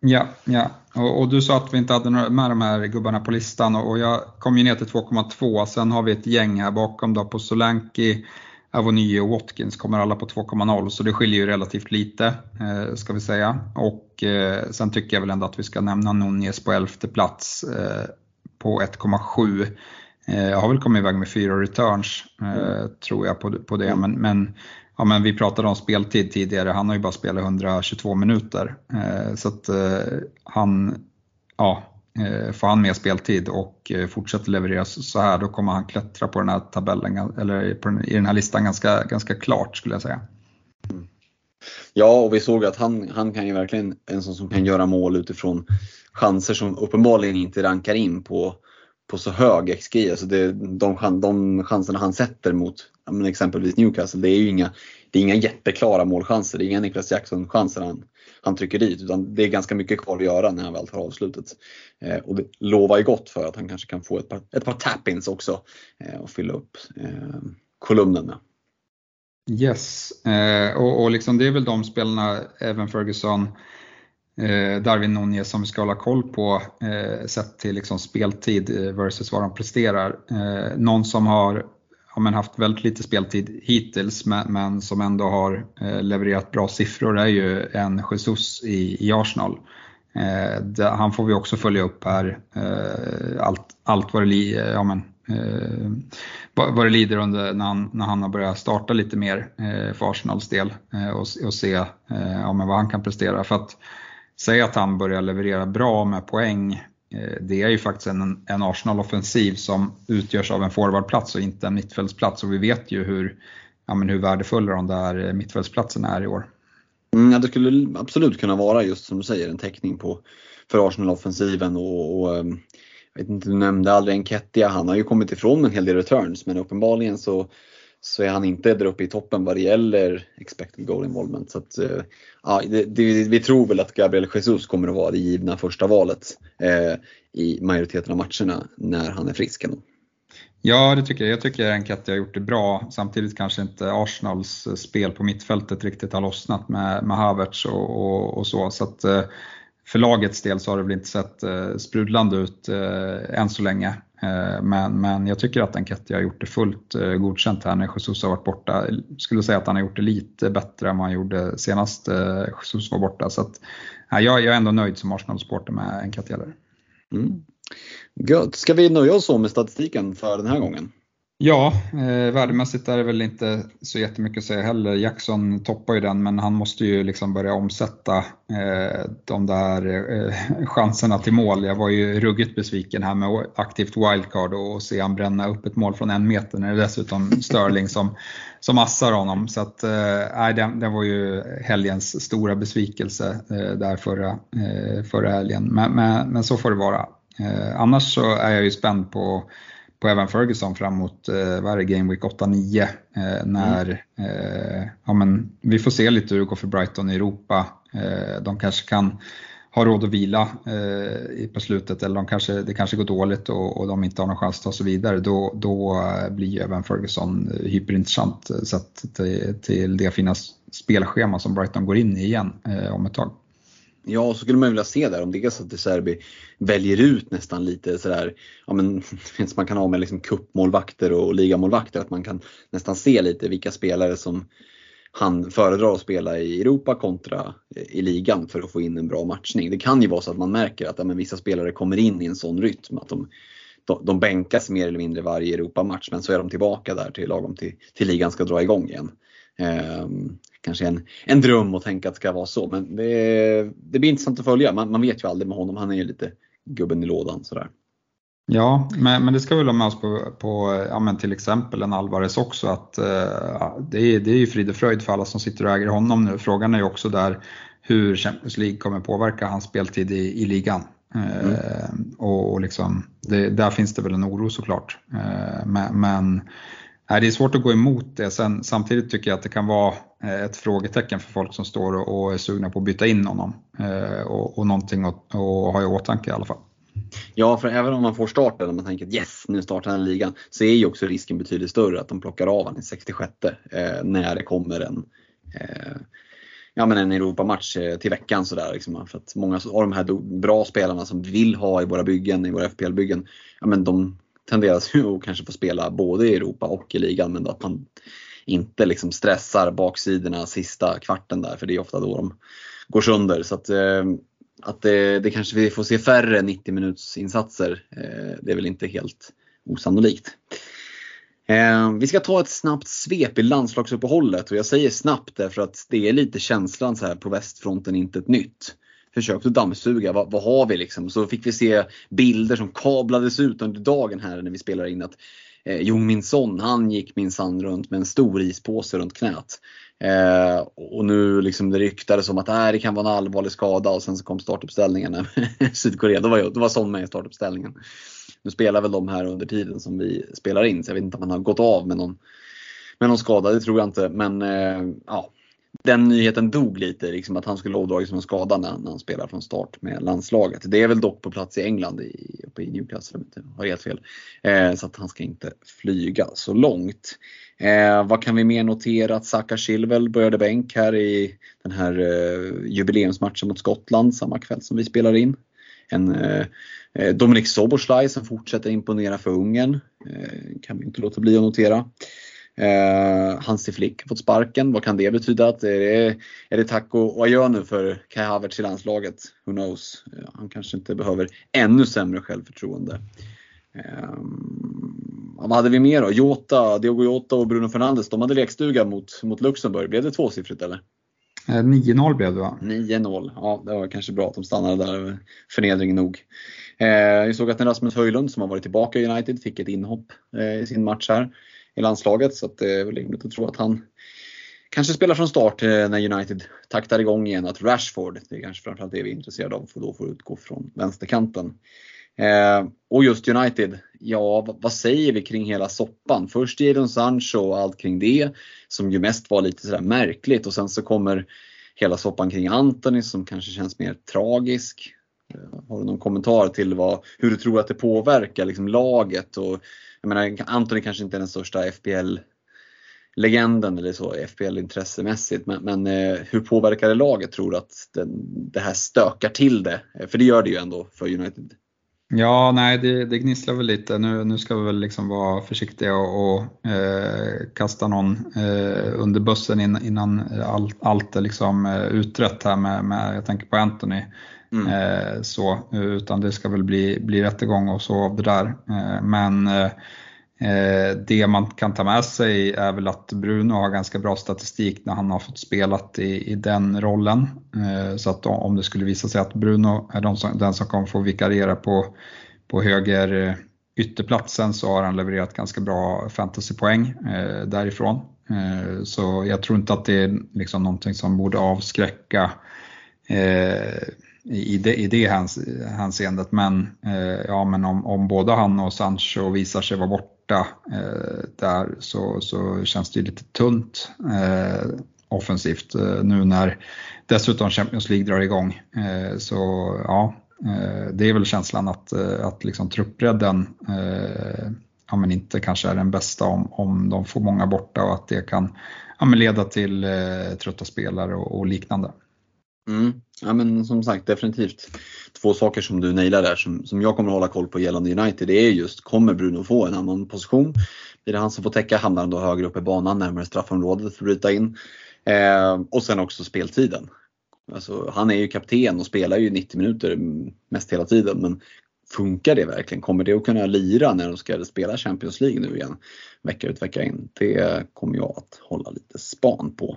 Ja, ja. Och, och, du sa att vi inte hade med de här gubbarna på listan och, och jag kom ju ner till 2,2. Sen har vi ett gäng här bakom då på Solanki, Avony och Watkins kommer alla på 2,0 så det skiljer ju relativt lite eh, ska vi säga. Och eh, sen tycker jag väl ändå att vi ska nämna Nunez på elfte plats eh, på 1,7. Eh, jag har väl kommit iväg med fyra returns eh, mm. tror jag på, på det. Men, men, ja, men vi pratade om speltid tidigare, han har ju bara spelat 122 minuter. Eh, så att han, ja, får han mer speltid och fortsätter leverera så här då kommer han klättra på den här tabellen, eller den, i den här listan ganska, ganska klart skulle jag säga. Ja, och vi såg att han, han kan ju verkligen en sån som kan göra mål utifrån chanser som uppenbarligen inte rankar in på på så hög XG. Alltså det, de, de chanserna han sätter mot men exempelvis Newcastle, det är ju inga, det är inga jätteklara målchanser. Det är inga Niklas Jackson-chanser han, han trycker dit. Utan det är ganska mycket kvar att göra när han väl tar avslutet. Eh, och det lovar ju gott för att han kanske kan få ett par, ett par tap-ins också eh, och fylla upp eh, kolumnen med. Yes, eh, och, och liksom det är väl de spelarna, även Ferguson, Eh, Darwin Nunez som vi ska hålla koll på eh, sett till liksom speltid eh, versus vad de presterar. Eh, någon som har ja, men haft väldigt lite speltid hittills men, men som ändå har eh, levererat bra siffror är ju en Jesus i, i Arsenal. Det, han får vi också följa upp här, allt, allt vad, det, ja, men, Eh, vad det lider under när han, när han har börjat starta lite mer eh, för Arsenals del eh, och, och se ja, men vad han kan prestera. För att säga att han börjar leverera bra med poäng. Eh, det är ju faktiskt en, en Arsenal-offensiv som utgörs av en forwardplats och inte en mittfältsplats och vi vet ju hur, ja, men hur värdefulla de där mittfältsplatserna är i år. Mm, ja, det skulle absolut kunna vara just som du säger en täckning på, för Arsenal-offensiven och, och ehm, jag vet inte, du nämnde aldrig Enketia, han har ju kommit ifrån en hel del returns men uppenbarligen så så är han inte där uppe i toppen vad det gäller expected goal involvement. Så att, eh, ja, det, det, vi tror väl att Gabriel Jesus kommer att vara det givna första valet eh, i majoriteten av matcherna när han är frisk. Ändå. Ja, det tycker jag. Jag tycker Enketia har gjort det bra. Samtidigt kanske inte Arsenals eh, spel på mittfältet riktigt har lossnat med, med Havertz och, och, och så. så att, eh, för lagets del så har det väl inte sett eh, sprudlande ut eh, än så länge. Eh, men, men jag tycker att Enketti har gjort det fullt eh, godkänt här när Jesus har varit borta. Jag skulle säga att han har gjort det lite bättre än vad han gjorde senast eh, Jesus var borta. Så att, ja, jag, är ändå nöjd som Arsenal-supporter med Enketti. Mm. Gött. Ska vi nöja oss så med statistiken för den här gången? Ja, eh, värdemässigt är det väl inte så jättemycket att säga heller. Jackson toppar ju den men han måste ju liksom börja omsätta eh, de där eh, chanserna till mål. Jag var ju ruggigt besviken här med aktivt wildcard och se han bränna upp ett mål från en meter när det dessutom Sterling som, som assar honom. Så att, eh, den, den var ju helgens stora besvikelse eh, där förra, eh, förra helgen. Men, men, men så får det vara. Eh, annars så är jag ju spänd på på Evan Ferguson fram mot eh, vad är det, Game Week 8-9 eh, när mm. eh, ja, men vi får se lite hur det går för Brighton i Europa. Eh, de kanske kan ha råd att vila eh, på slutet eller de kanske, det kanske går dåligt och, och de inte har någon chans att ta sig vidare. Då, då eh, blir Evan Ferguson hyperintressant sett till, till det fina spelschema som Brighton går in i igen om ett tag. Ja, så skulle man vilja se där om det är så att De Serbi väljer ut nästan lite sådär, ja men man kan ha med liksom kuppmålvakter och ligamålvakter, att man kan nästan se lite vilka spelare som han föredrar att spela i Europa kontra i ligan för att få in en bra matchning. Det kan ju vara så att man märker att ja, men vissa spelare kommer in i en sån rytm att de, de, de bänkas mer eller mindre varje Europamatch men så är de tillbaka där till lagom till, till ligan ska dra igång igen. Um, kanske en, en dröm att tänka att det ska vara så. Men det, det blir intressant att följa. Man, man vet ju aldrig med honom. Han är ju lite gubben i lådan sådär. Ja, men, men det ska vi ha med oss på, på ja, till exempel en Alvarez också att uh, det, är, det är ju frid och fröjd för alla som sitter och äger honom nu. Frågan är ju också där hur Champions League kommer påverka hans speltid i, i ligan. Mm. Uh, och, och liksom, det, där finns det väl en oro såklart. Uh, men, men Nej, det är svårt att gå emot det. Sen, samtidigt tycker jag att det kan vara eh, Eh, ett frågetecken för folk som står och är sugna på att byta in honom. Eh, och, och någonting att, att ha i åtanke i alla fall. Ja, för även om man får starten och man tänker att yes, nu startar den ligan, så är ju också risken betydligt större att de plockar av honom i 66 eh, när det kommer en eh, ja, men en Europamatch eh, till veckan. Sådär, liksom, för att många av de här bra spelarna som vi vill ha i våra byggen, i våra FPL-byggen, ja, men de tenderas ju att kanske få spela både i Europa och i ligan men att man inte liksom stressar baksidorna sista kvarten där för det är ofta då de går sönder. Så att, eh, att det, det kanske vi får se färre 90 minuts insatser, eh, det är väl inte helt osannolikt. Eh, vi ska ta ett snabbt svep i landslagsuppehållet och jag säger snabbt därför att det är lite känslan så här på västfronten, inte ett nytt försökt att dammsuga. Vad, vad, har vi liksom? Så fick vi se bilder som kablades ut under dagen här när vi spelar in att eh, Jong Min Son, han gick minsann runt med en stor ispåse runt knät. Eh, och nu liksom det ryktades om att äh, det kan vara en allvarlig skada och sen så kom startuppställningarna Sydkorea. Då var, jag, då var Son med i startuppställningen. Nu spelar väl de här under tiden som vi spelar in så jag vet inte om han har gått av med någon, med någon skada, det tror jag inte. Men eh, ja, den nyheten dog lite, liksom att han skulle ådragit som en skada när, när han spelar från start med landslaget. Det är väl dock på plats i England, i, uppe i Newcastle om jag inte har helt fel. Eh, så att han ska inte flyga så långt. Eh, vad kan vi mer notera? Att Saka Chilwell började bänk här i den här eh, jubileumsmatchen mot Skottland samma kväll som vi spelar in. En eh, eh Dominik Soboslaj som fortsätter imponera för Ungern. Eh, kan vi inte låta bli att notera. Eh, Hansi Flick fått sparken. Vad kan det betyda? Att är, det, är det tack och adjö nu för Kai Havertz i landslaget? Who knows? Han kanske inte behöver ännu sämre självförtroende. Eh, vad hade vi mer då? Jota, Diogo Jota och Bruno Fernandes, de hade lekstuga mot, mot Luxemburg. Blev det tvåsiffrigt eller? 9-0 eh, blev det va? 9-0, ja det var kanske bra att de stannade där. Förnedring nog. Eh, jag såg att Rasmus Höjlund som har varit tillbaka i United fick ett inhopp eh, i sin match här i landslaget så det är väl rimligt att tro att han kanske spelar från start eh, när United taktar igång igen. Att Rashford, det är kanske framförallt det vi är intresserade av, för då får utgå från vänsterkanten. Eh, och just United, ja vad säger vi kring hela soppan? Först Jadon Sancho och allt kring det som ju mest var lite sådär märkligt och sen så kommer hela soppan kring Anthony som kanske känns mer tragisk. Eh, har du någon kommentar till vad, hur du tror att det påverkar liksom laget och jag menar, Anthony kanske inte är den största FBL-legenden eller så FBL-intressemässigt. men, men eh, hur påverkar det laget tror du att den, det här stökar till det? Eh, för det gör det ju ändå för United. Ja, nej det, det gnisslar väl lite. Nu, nu ska vi väl liksom vara försiktiga och, och eh, kasta någon eh, under bussen innan, innan allt, allt är liksom eh, utrett här med, med, jag tänker på Anthony. Mm. Eh, så, utan det ska väl bli, bli rättegång och så av det där. Eh, men Eh, det man kan ta med sig är väl att Bruno har ganska bra statistik när han har fått spelat i, i den rollen. Eh, så att om det skulle visa sig att Bruno är de som, den som kommer få vikariera på, på höger eh, ytterplatsen så har han levererat ganska bra fantasypoäng eh, därifrån. Eh, så jag tror inte att det är liksom någonting som borde avskräcka i det, i det hänseendet. Men, eh, ja, men om, om både han och Sancho visar sig vara borta eh, där så, så känns det lite tunt eh, offensivt eh, nu när dessutom Champions League drar igång. Eh, så ja, eh, det är väl känslan att, eh, att liksom truppbredden eh, ja, men inte kanske är den bästa om, om de får många borta och att det kan ja, men leda till trötta spelare och, och liknande. Mm. Ja men som sagt definitivt två saker som du nailar där som, som jag kommer att hålla koll på gällande United. Det är just, kommer Bruno få en annan position? Blir det han som får täcka? Hamnar han då högre upp i banan närmare straffområdet för att bryta in? Eh, och sen också speltiden. Alltså, han är ju kapten och spelar ju 90 minuter mest hela tiden. Men funkar det verkligen? Kommer det att kunna lira när de ska spela Champions League nu igen? Vecka ut vecka in. Det kommer jag att hålla lite span på.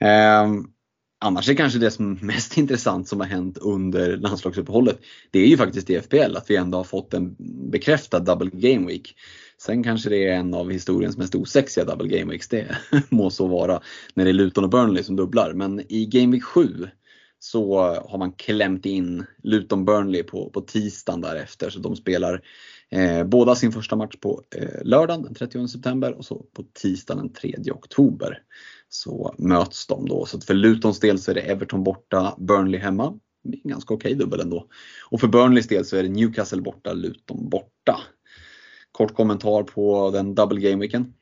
Eh, Annars är kanske det som är mest intressant som har hänt under landslagsuppehållet, det är ju faktiskt i FPL att vi ändå har fått en bekräftad double game week. Sen kanske det är en av historiens mest osexiga double game weeks, det må så vara, när det är Luton och Burnley som dubblar. Men i game week 7 så har man klämt in Luton Burnley på, på tisdagen därefter. Så de spelar eh, båda sin första match på eh, lördagen den 30 september och så på tisdagen den 3 oktober så möts de då. Så för Lutons del så är det Everton borta, Burnley hemma. Ganska okej okay dubbel ändå. Och för Burnleys del så är det Newcastle borta, Luton borta. Kort kommentar på den double game weekend.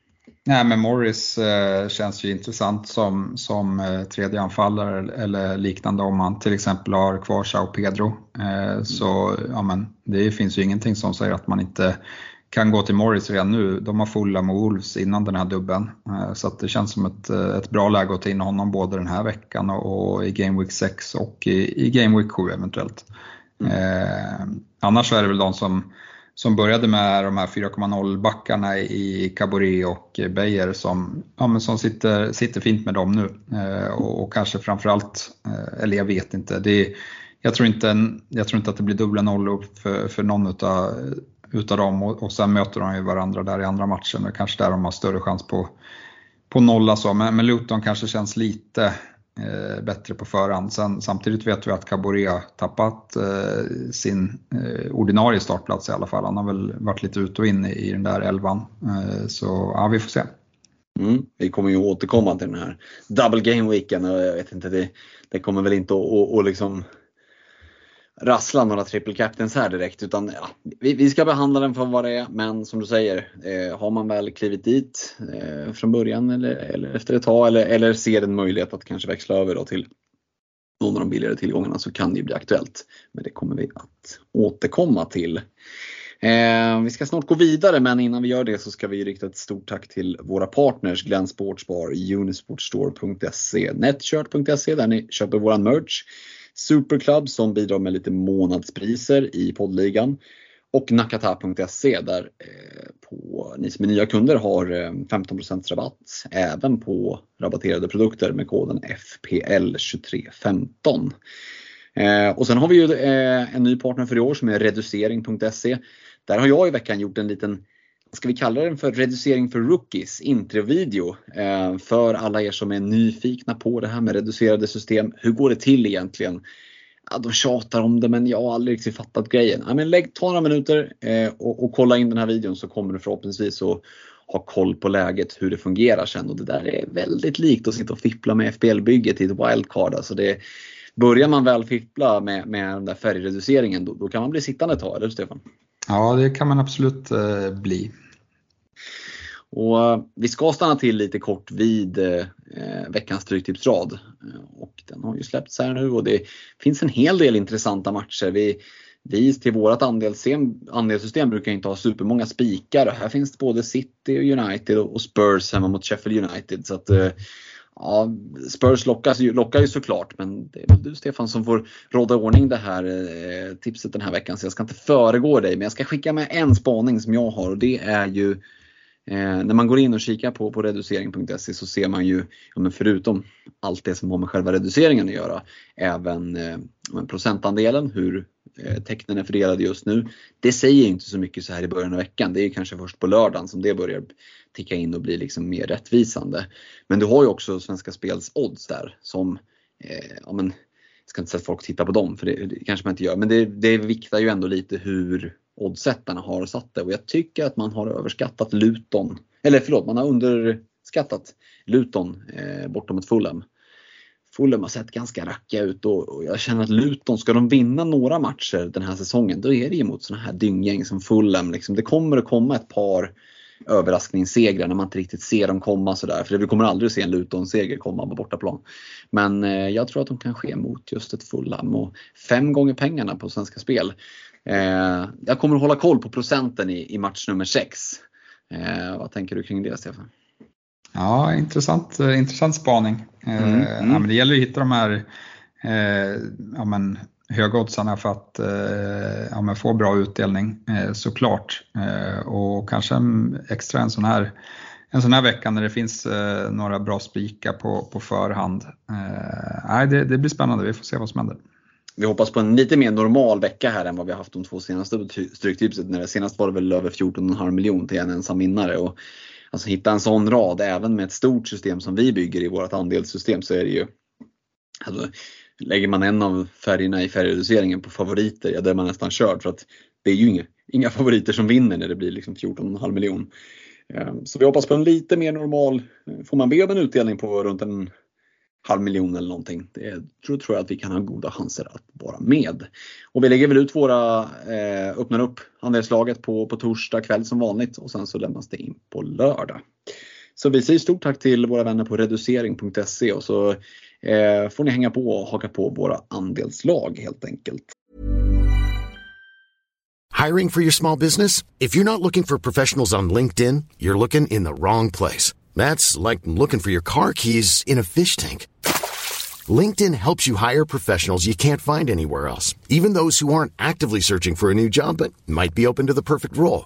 Nej, men Morris eh, känns ju intressant som, som eh, tredje anfallare eller liknande om man till exempel har kvar Sao Pedro. Eh, så ja, men det finns ju ingenting som säger att man inte kan gå till Morris redan nu. De har fulla med Wolves innan den här dubben. Eh, så det känns som ett, eh, ett bra läge att ta in honom både den här veckan och, och i Game Week 6 och i, i Game Week 7 eventuellt. Mm. Eh, annars är det väl de som, som började med de här 4,0 backarna i Caboret och Beijer som, ja, men som sitter, sitter fint med dem nu. Eh, och, och, kanske framförallt, eh, eller jag vet inte, det jag tror inte, jag tror inte att det blir dubbla nollor för, för någon utav, utav dem och, och sen möter de ju varandra där i andra matchen och kanske där de har större chans på, på nolla så. Alltså. Men, men Luton kanske känns lite eh, bättre på förhand. Sen, samtidigt vet vi att Caboret har tappat eh, sin eh, ordinarie startplats i alla fall. Han har väl varit lite ut och in i, i den där elvan. Eh, så ja, vi får se. Mm, vi kommer ju återkomma till den här double game weeken och jag vet inte, det, det kommer väl inte att, att liksom rassla några triple captains här direkt utan ja, vi, vi, ska behandla den för vad det är. Men som du säger, eh, har man väl klivit dit eh, från början eller, eller, efter ett tag eller, eller ser en möjlighet att kanske växla över då till någon av de billigare tillgångarna så kan det ju bli aktuellt. Men det kommer vi att återkomma till. Eh, vi ska snart gå vidare men innan vi gör det så ska vi rikta ett stort tack till våra partners Glenn Sportsbar, Unisportstore.se, Netshirt.se där ni köper våran merch. Superclub som bidrar med lite månadspriser i poddligan och nakata.se där eh, på, ni som är nya kunder har eh, 15% rabatt även på rabatterade produkter med koden FPL2315. Eh, och sen har vi ju eh, en ny partner för i år som är reducering.se. Där har jag i veckan gjort en liten ska vi kalla den för reducering för rookies, introvideo. Eh, för alla er som är nyfikna på det här med reducerade system. Hur går det till egentligen? Ja, de tjatar om det men jag har aldrig riktigt fattat grejen. Ja, men lägg, ta några minuter eh, och, och, kolla in den här videon så kommer du förhoppningsvis att ha koll på läget, hur det fungerar sen. Och det där är väldigt likt att sitta och fippla med FBL-bygget i ett wildcard. Alltså det, börjar man väl fippla med, med den där färgreduceringen då, då kan man bli sittande ett tag, eller Stefan? Ja, det kan man absolut eh, bli. Och eh, vi ska stanna till lite kort vid eh, eh veckans Stryktipsrad. Eh, och den har ju släppts här nu och det finns en hel del intressanta matcher. Vi, vi till vårt andelssystem, andelssystem brukar inte ha supermånga spikar. Här finns både City och United och Spurs hemma mot Sheffield United. Så att, eh, Ja, Spurs lockas ju, lockar ju såklart, men det är väl du Stefan som får råda ordning det här eh, tipset den här veckan. Så jag ska inte föregå dig, men jag ska skicka med en spaning som jag har och det är ju eh, när man går in och kikar på, på reducering.se så ser man ju, ja, men förutom allt det som har med själva reduceringen att göra, även eh, procentandelen, hur eh, tecknen är fördelade just nu. Det säger inte så mycket så här i början av veckan. Det är kanske först på lördagen som det börjar ticka in och bli liksom mer rättvisande. Men du har ju också Svenska Spels odds där som, eh, ja men, jag ska inte säga att folk tittar på dem för det, det kanske man inte gör, men det, det viktar ju ändå lite hur oddsättarna har satt det och jag tycker att man har överskattat Luton, eller förlåt, man har underskattat Luton eh, bortom mot Fulham. Fulham har sett ganska rackiga ut och, jag känner att Luton, ska de vinna några matcher den här säsongen, då är det ju mot sådana här dynggäng som Fulham. Liksom. Det kommer att komma ett par överraskningssegrar när man inte riktigt ser dem komma sådär. För vi kommer aldrig att se en Luton-seger komma på bortaplan. Men eh, jag tror att de kan ske mot just ett Fulham och fem gånger pengarna på Svenska Spel. Eh, jag kommer att hålla koll på procenten i, i match nummer 6. Eh, vad tänker du kring det Stefan? Ja, intressant, eh, intressant spaning. Eh, mm, mm. Ja, men det gäller att hitta de här eh, ja, men, högoddsarna för att eh, ja, få bra utdelning eh, såklart. Eh, och kanske extra en sån här en sån här vecka när det finns eh, några bra spikar på, på förhand. Eh, det, det blir spännande, vi får se vad som händer. Vi hoppas på en lite mer normal vecka här än vad vi har haft de två senaste Stryktipset. senast var det väl över 14,5 miljon till en ensam vinnare. Och, alltså hitta en sån rad även med ett stort system som vi bygger i vårt andelssystem så är det ju alltså, lägger man en av färgerna i färgreduceringen på favoriter, ja då är man nästan körd för att det är ju inga, inga favoriter som vinner när det blir liksom 14,5 miljon. Ehm, så vi hoppas på en lite mer normal, eh, får man be om en utdelning på runt en halv miljon eller någonting. Det tror, tror jag att vi kan ha goda chanser att vara med. Och vi lägger väl ut våra, eh, öppnar upp andelslaget på, på torsdag kväll som vanligt och sen så lämnas det in på lördag. Så vi säger stort tack till våra vänner på reducering.se och så eh, får ni hänga på och haka på våra andelslag helt enkelt. Hiring for your small business? If you're not looking for professionals on LinkedIn, you're looking in the wrong place. That's like looking for your car keys in a fish tank. LinkedIn helps you hire professionals you can't find anywhere else, even those who aren't actively searching for a new job but might be open to the perfect role.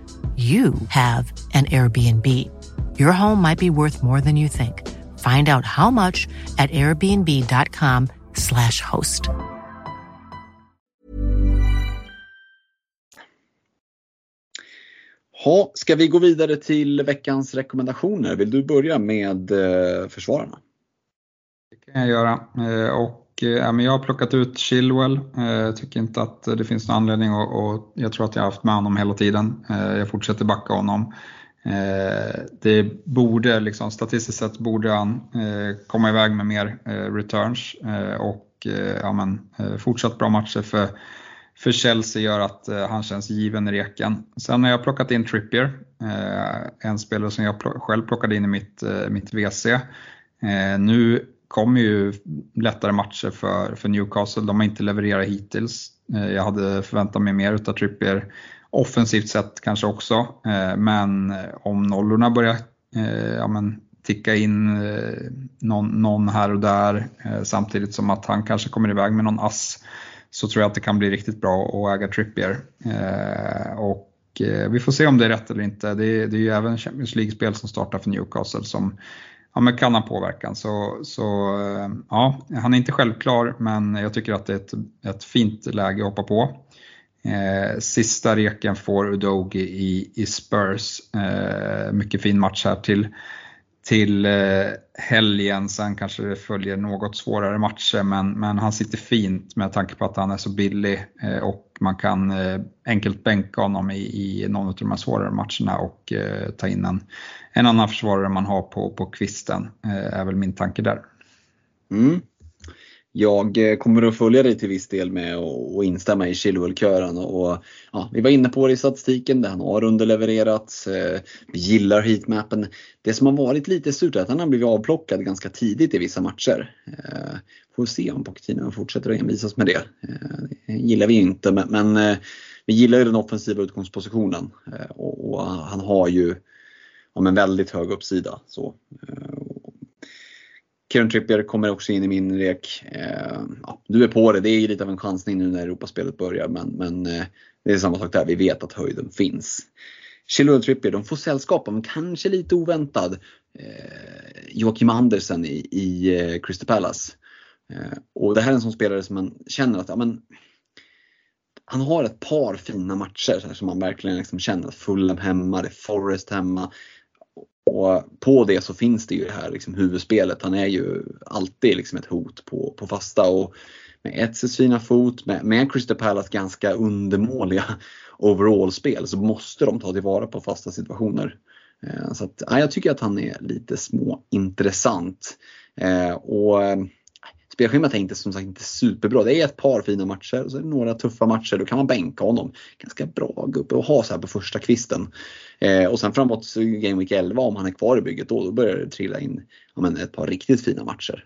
you have an Airbnb. Your home might be worth more than you think. Find out how much at airbnb.com slash host. Ha, ska vi gå vidare till veckans rekommendationer? Vill du börja med eh, försvararna? Det kan jag göra. Eh, och Eh, ja, men jag har plockat ut Chilwell. Eh, jag eh, tycker inte att det finns någon anledning och, och jag tror att jag har haft med honom hela tiden. Eh, jag fortsätter backa honom. Eh, det borde, liksom, statistiskt sett borde han eh, komma iväg med mer returns och ja, men, fortsatt bra matcher för, för Chelsea gör att han känns given i reken. Sen har jag plockat in Trippier, en spelare som jag själv plockade in i mitt, mitt WC. Nu kommer ju lättare matcher för, för Newcastle. De har inte levererat hittills. Eh, jag hade förväntat mig mer utav Trippier offensivt sett kanske också. Eh, men eh, om nollorna börjar ja, men, ticka in någon, någon här och där samtidigt som att han kanske kommer iväg med någon ass så tror jag att det kan bli riktigt bra att äga Trippier. Och vi får se om det är rätt eller inte. Det är, det är ju även Champions League-spel som startar för Newcastle som ja, men kan ha påverkan. Så, så eh, ja, han är inte självklar men jag tycker att det är ett, ett fint läge att hoppa på. Eh, sista reken får Udogi i, i Spurs. Eh, mycket fin match här till, till eh, helgen. Sen kanske det följer något svårare matcher men, men han sitter fint med tanke på att han är så billig eh, och man kan eh, enkelt bänka honom i, i någon av de här svårare matcherna och ta in en, en annan försvarare man har på, på kvisten. är väl min tanke där. Mm. Jag eh, kommer att följa dig till viss del med och instämma i Chilwell-kören. Och, ja, vi var inne på det i statistiken, där han har underlevererat. Eh, vi gillar heatmappen. Det som har varit lite surt är att han har blivit avplockad ganska tidigt i vissa matcher. Eh, får se om Pochettino fortsätter att envisas med det. Det gillar vi inte, men vi gillar ju den offensiva utgångspositionen. Och han har ju ja, men väldigt hög uppsida. Så, Kieran Trippier kommer också in i min rek. Eh, ja, du är på det, det är ju lite av en chansning nu när Europaspelet börjar men, men eh, det är samma sak där, vi vet att höjden finns. Chilwell och Trippier, de får sällskap av en kanske lite oväntad eh, Joakim Andersen i, i eh, Crystal Palace. Eh, och det här är en sån spelare som man känner att ja, men, han har ett par fina matcher så här, som man verkligen liksom känner att Fulham hemma, det är Forest hemma. Och på det så finns det ju det här liksom huvudspelet. Han är ju alltid liksom ett hot på, på fasta. Och med Etzes fina fot, med, med Crystal Palace ganska undermåliga overall-spel så måste de ta tillvara på fasta situationer. Eh, så att, ja, jag tycker att han är lite småintressant. Eh, och Spelschemat är inte som sagt inte superbra. Det är ett par fina matcher och så är det några tuffa matcher. Då kan man bänka honom. Ganska bra gubbe att ha så här på första kvisten. Eh, och sen framåt Game Week 11 om han är kvar i bygget då, då börjar det trilla in ja, men ett par riktigt fina matcher.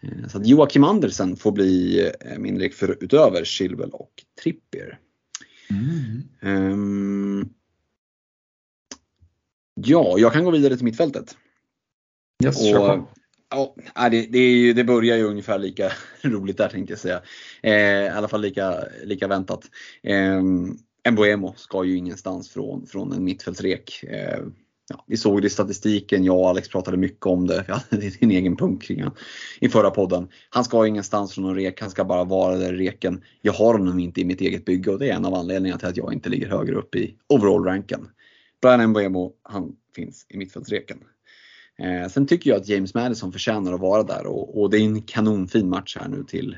Eh, så Joakim Andersen får bli eh, min lek för utöver Chilwell och Trippier. Mm. Um, ja, jag kan gå vidare till mittfältet. Yes, och, Ja, det, det, är ju, det börjar ju ungefär lika roligt där tänkte jag säga. Eh, I alla fall lika, lika väntat. Eh, Mbuemo ska ju ingenstans från, från en mittfältsrek. Eh, ja, vi såg det i statistiken, jag och Alex pratade mycket om det. Jag hade din egen punkt kring han i förra podden. Han ska ingenstans från någon rek, han ska bara vara där i reken. Jag har honom inte i mitt eget bygge och det är en av anledningarna till att jag inte ligger högre upp i overall-ranken. Brian Mbuemo, han finns i mittfältsreken. Eh, sen tycker jag att James Madison förtjänar att vara där och, och det är en kanonfin match här nu till,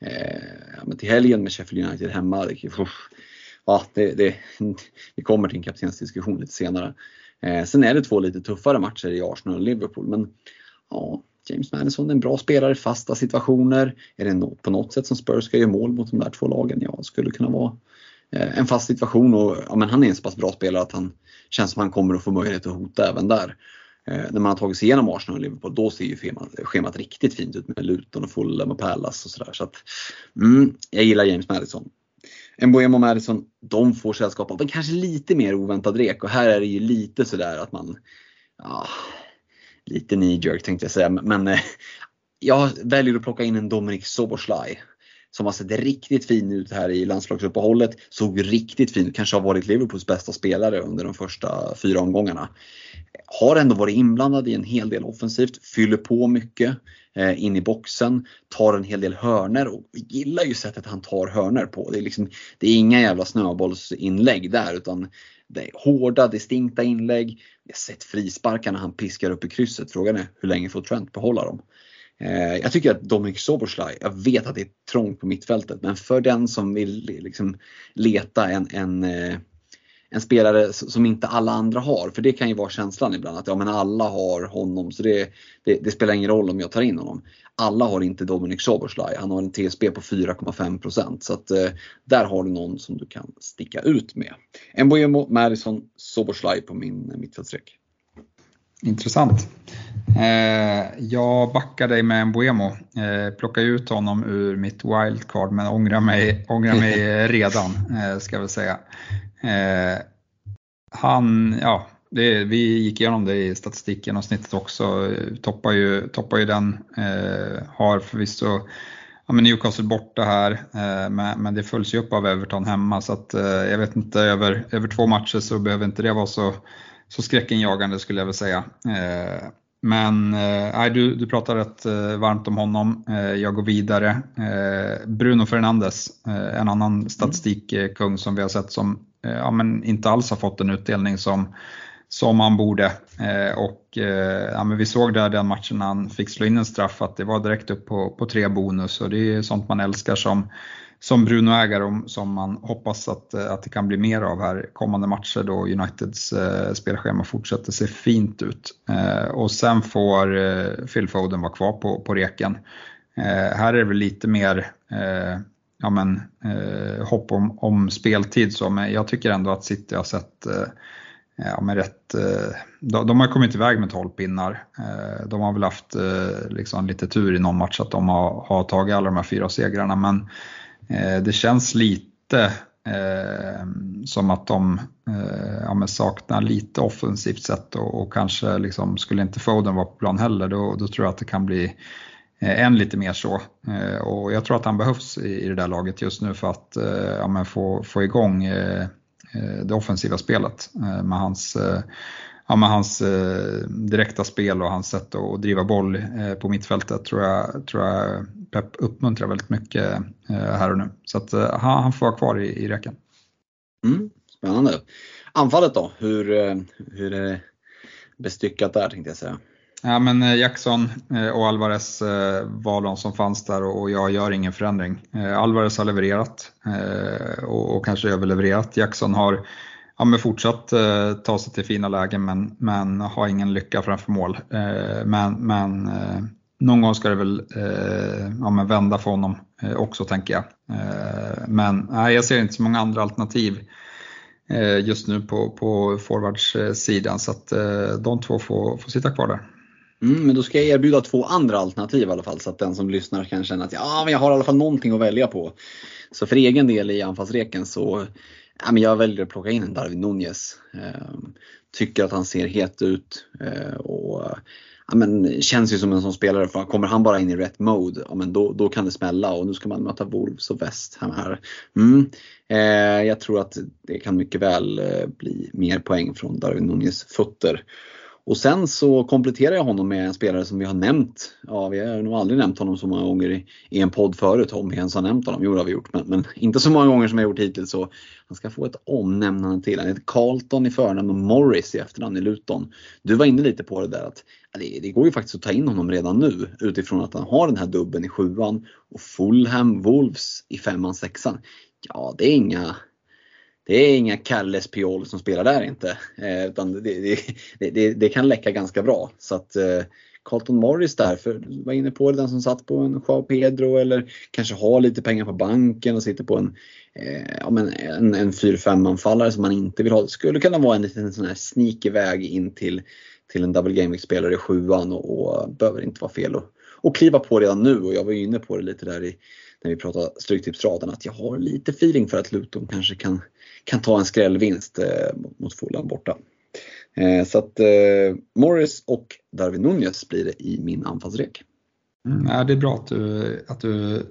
eh, till helgen med Sheffield United hemma. Det, ja, det, det, vi kommer till en kaptensdiskussion lite senare. Eh, sen är det två lite tuffare matcher i Arsenal och Liverpool men ja, James Madison är en bra spelare i fasta situationer. Är det på något sätt som Spurs ska göra mål mot de där två lagen? Ja, det skulle kunna vara eh, en fast situation och ja, men han är en så pass bra spelare att han känns som han kommer att få möjlighet att hota även där. Eh, när man har tagit sig igenom Arsenal och Liverpool, då ser ju schemat, schemat riktigt fint ut med Luton och Fulham och Palace och sådär. Så att, mm, jag gillar James Madison. Mbuemo och Madison, de får sällskap av en kanske lite mer oväntad rek och här är det ju lite sådär att man, ja, lite knee jerk tänkte jag säga, men eh, jag väljer att plocka in en Dominic Soboslaj som har sett riktigt fin ut här i landslagsuppehållet. Såg riktigt fin ut, kanske har varit Liverpools bästa spelare under de första fyra omgångarna. Har ändå varit inblandad i en hel del offensivt, fyller på mycket eh, in i boxen, tar en hel del hörner och gillar ju sättet han tar hörner på. Det är, liksom, det är inga jävla snöbollsinlägg där utan det är hårda, distinkta inlägg. Vi har sett frisparkarna han piskar upp i krysset. Frågan är hur länge får Trent behålla dem? Eh, jag tycker att Dominic Soboslaj, jag vet att det är trångt på mittfältet, men för den som vill liksom leta en, en, eh, en spelare som inte alla andra har, för det kan ju vara känslan ibland att ja, men alla har honom så det, det, det spelar ingen roll om jag tar in honom. Alla har inte Dominic Soboslaj, han har en TSB på 4,5% så att eh, där har du någon som du kan sticka ut med. Mbuemo, Madison, Soboslaj på min mittfältsrek. Intressant. Eh, jag backar dig med en Buemo. Eh, plockar ut honom ur mitt wildcard men ångrar mig, ångrar mig redan, eh, ska jag väl säga. Han, ja, det, vi gick igenom det i statistiken och snittet också. Toppar ju, toppar ju den. Har förvisso ja, men Newcastle borta här, men, men det följs ju upp av Everton hemma så att jag vet inte, över, över två matcher så behöver inte det vara så så skräckenjagande skulle jag väl säga. Eh, men eh, du, du pratar rätt eh, varmt om honom. Jag går vidare. Bruno Fernandes, en annan statistikkung som vi har sett som ja, men inte alls har fått en utdelning som, som han borde. Eh, och eh, ja, men vi såg där den matchen när han fick slå in en straff att det var direkt upp på, på tre bonus och det är sånt man älskar som, som Bruno-ägare som man hoppas att, eh, att det kan bli mer av här kommande matcher då Uniteds eh, spelschema fortsätter se fint ut. Eh, och sen får eh, Phil Foden vara kvar på, på reken. Eh, här är det väl lite mer eh, ja, men, hopp om, om speltid så, men jag tycker ändå att City har sett ja, men rätt, eh, de, de har kommit iväg med 12 pinnar. Eh, de har väl haft eh, liksom lite tur i någon match att de har, har tagit alla de här fyra segrarna men Eh, det känns lite eh, som att de eh, ja, saknar lite offensivt sett och, och, kanske liksom, skulle inte Foden vara på plan heller då, då tror jag att det kan bli än lite mer så. Och jag tror att han behövs i, det där laget just nu för att ja, få, få igång det offensiva spelet med hans, ja, med hans direkta spel och hans sätt att driva boll på mittfältet tror jag, tror jag Pep uppmuntrar väldigt mycket här och nu. Så att han får vara kvar i, i räcken. Mm, spännande. Anfallet då, hur, hur är det bestyckat där tänkte jag säga? Ja, men eh, Jackson eh, och Alvarez eh, var de som fanns där och jag gör ingen förändring. Alvarez har levererat och kanske överlevererat. Jackson har ja, men fortsatt eh, ta sig till fina lägen men, men ha ingen lycka framför mål. Eh, men, men eh, någon gång ska det väl ja, men vända för honom också tänker jag. Men nej, jag ser inte så många andra alternativ just nu på, på forwardssidan så att de två får, får sitta kvar där. Mm, men då ska jag erbjuda två andra alternativ i alla fall så att den som lyssnar kan känna att ja, men jag har i alla fall någonting att välja på. Så för egen del i anfallsreken så jag väljer att plocka in en Darwin Nunez. Ehm, tycker att han ser het ut eh, och ja, men, känns ju som en sån spelare. För kommer han bara in i rätt mode, ja, men då, då kan det smälla och nu ska man möta Wolves och West Ham här. Mm. Eh, jag tror att det kan mycket väl eh, bli mer poäng från Darwin Nunez fötter. Och sen så kompletterar jag honom med en spelare som vi har nämnt. Ja, vi har nog aldrig nämnt honom så många gånger i, i en podd förut, om vi ens har nämnt honom. Jo, det har vi gjort, men, men, inte så många gånger som jag gjort hittills. Så han ska få ett omnämnande till. Han heter Carlton i förnamn och Morris i efternamn i Luton. Du var inne lite på det där att ja, det, det, går ju faktiskt att ta in honom redan nu utifrån att han har den här dubben i sjuan och Fulham Wolves i femman, sexan. Ja, det är inga det är inga Kalles Piol som spelar där inte. Eh, utan det, det, det, det, kan läcka ganska bra. Så att eh, Carlton Morris där, för du var inne på det, den som satt på en Joao Pedro eller kanske har lite pengar på banken och sitter på en, eh, ja, men en, en 4-5 anfallare som man inte vill ha. Det skulle kunna vara en liten sån här sneaky väg in till, till en double game spelare i sjuan och, och behöver inte vara fel att och kliva på redan nu och jag var inne på det lite där i, när vi pratade Stryktipsraden att jag har lite feeling för att Luton kanske kan kan ta en skrällvinst eh, mot Fulham borta. Eh, så att eh, Morris och Darwin Nunez blir det i min anfallsrek. Mm, ja, det är bra att du, att du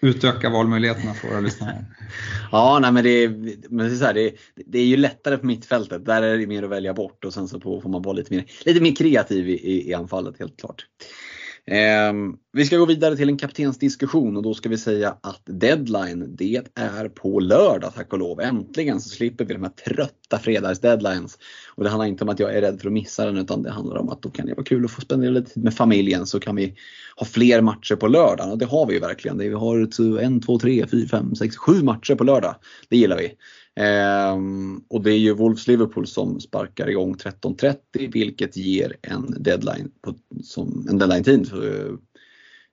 utökar valmöjligheterna för våra lyssnare. ja, nej, men, det är, men det, är så här, det, är, det är ju lättare på mittfältet. Där är det mer att välja bort och sen så får man vara lite mer, lite mer kreativ i, i, i anfallet helt klart. Eh, vi ska gå vidare till en kaptensdiskussion och då ska vi säga att deadline, det är på lördag tack och lov. Äntligen så slipper vi de här trötta fredagsdeadlines. Och det handlar inte om att jag är rädd för att missa den utan det handlar om att då kan det vara kul att få spendera lite tid med familjen så kan vi ha fler matcher på lördagen och det har vi ju verkligen. Vi har en, två, tre, fyra, fem, sex, sju matcher på lördag. Det gillar vi. Ehm, och det är ju Wolves-Liverpool som sparkar igång 13.30 vilket ger en deadline, på, som, en deadline-tid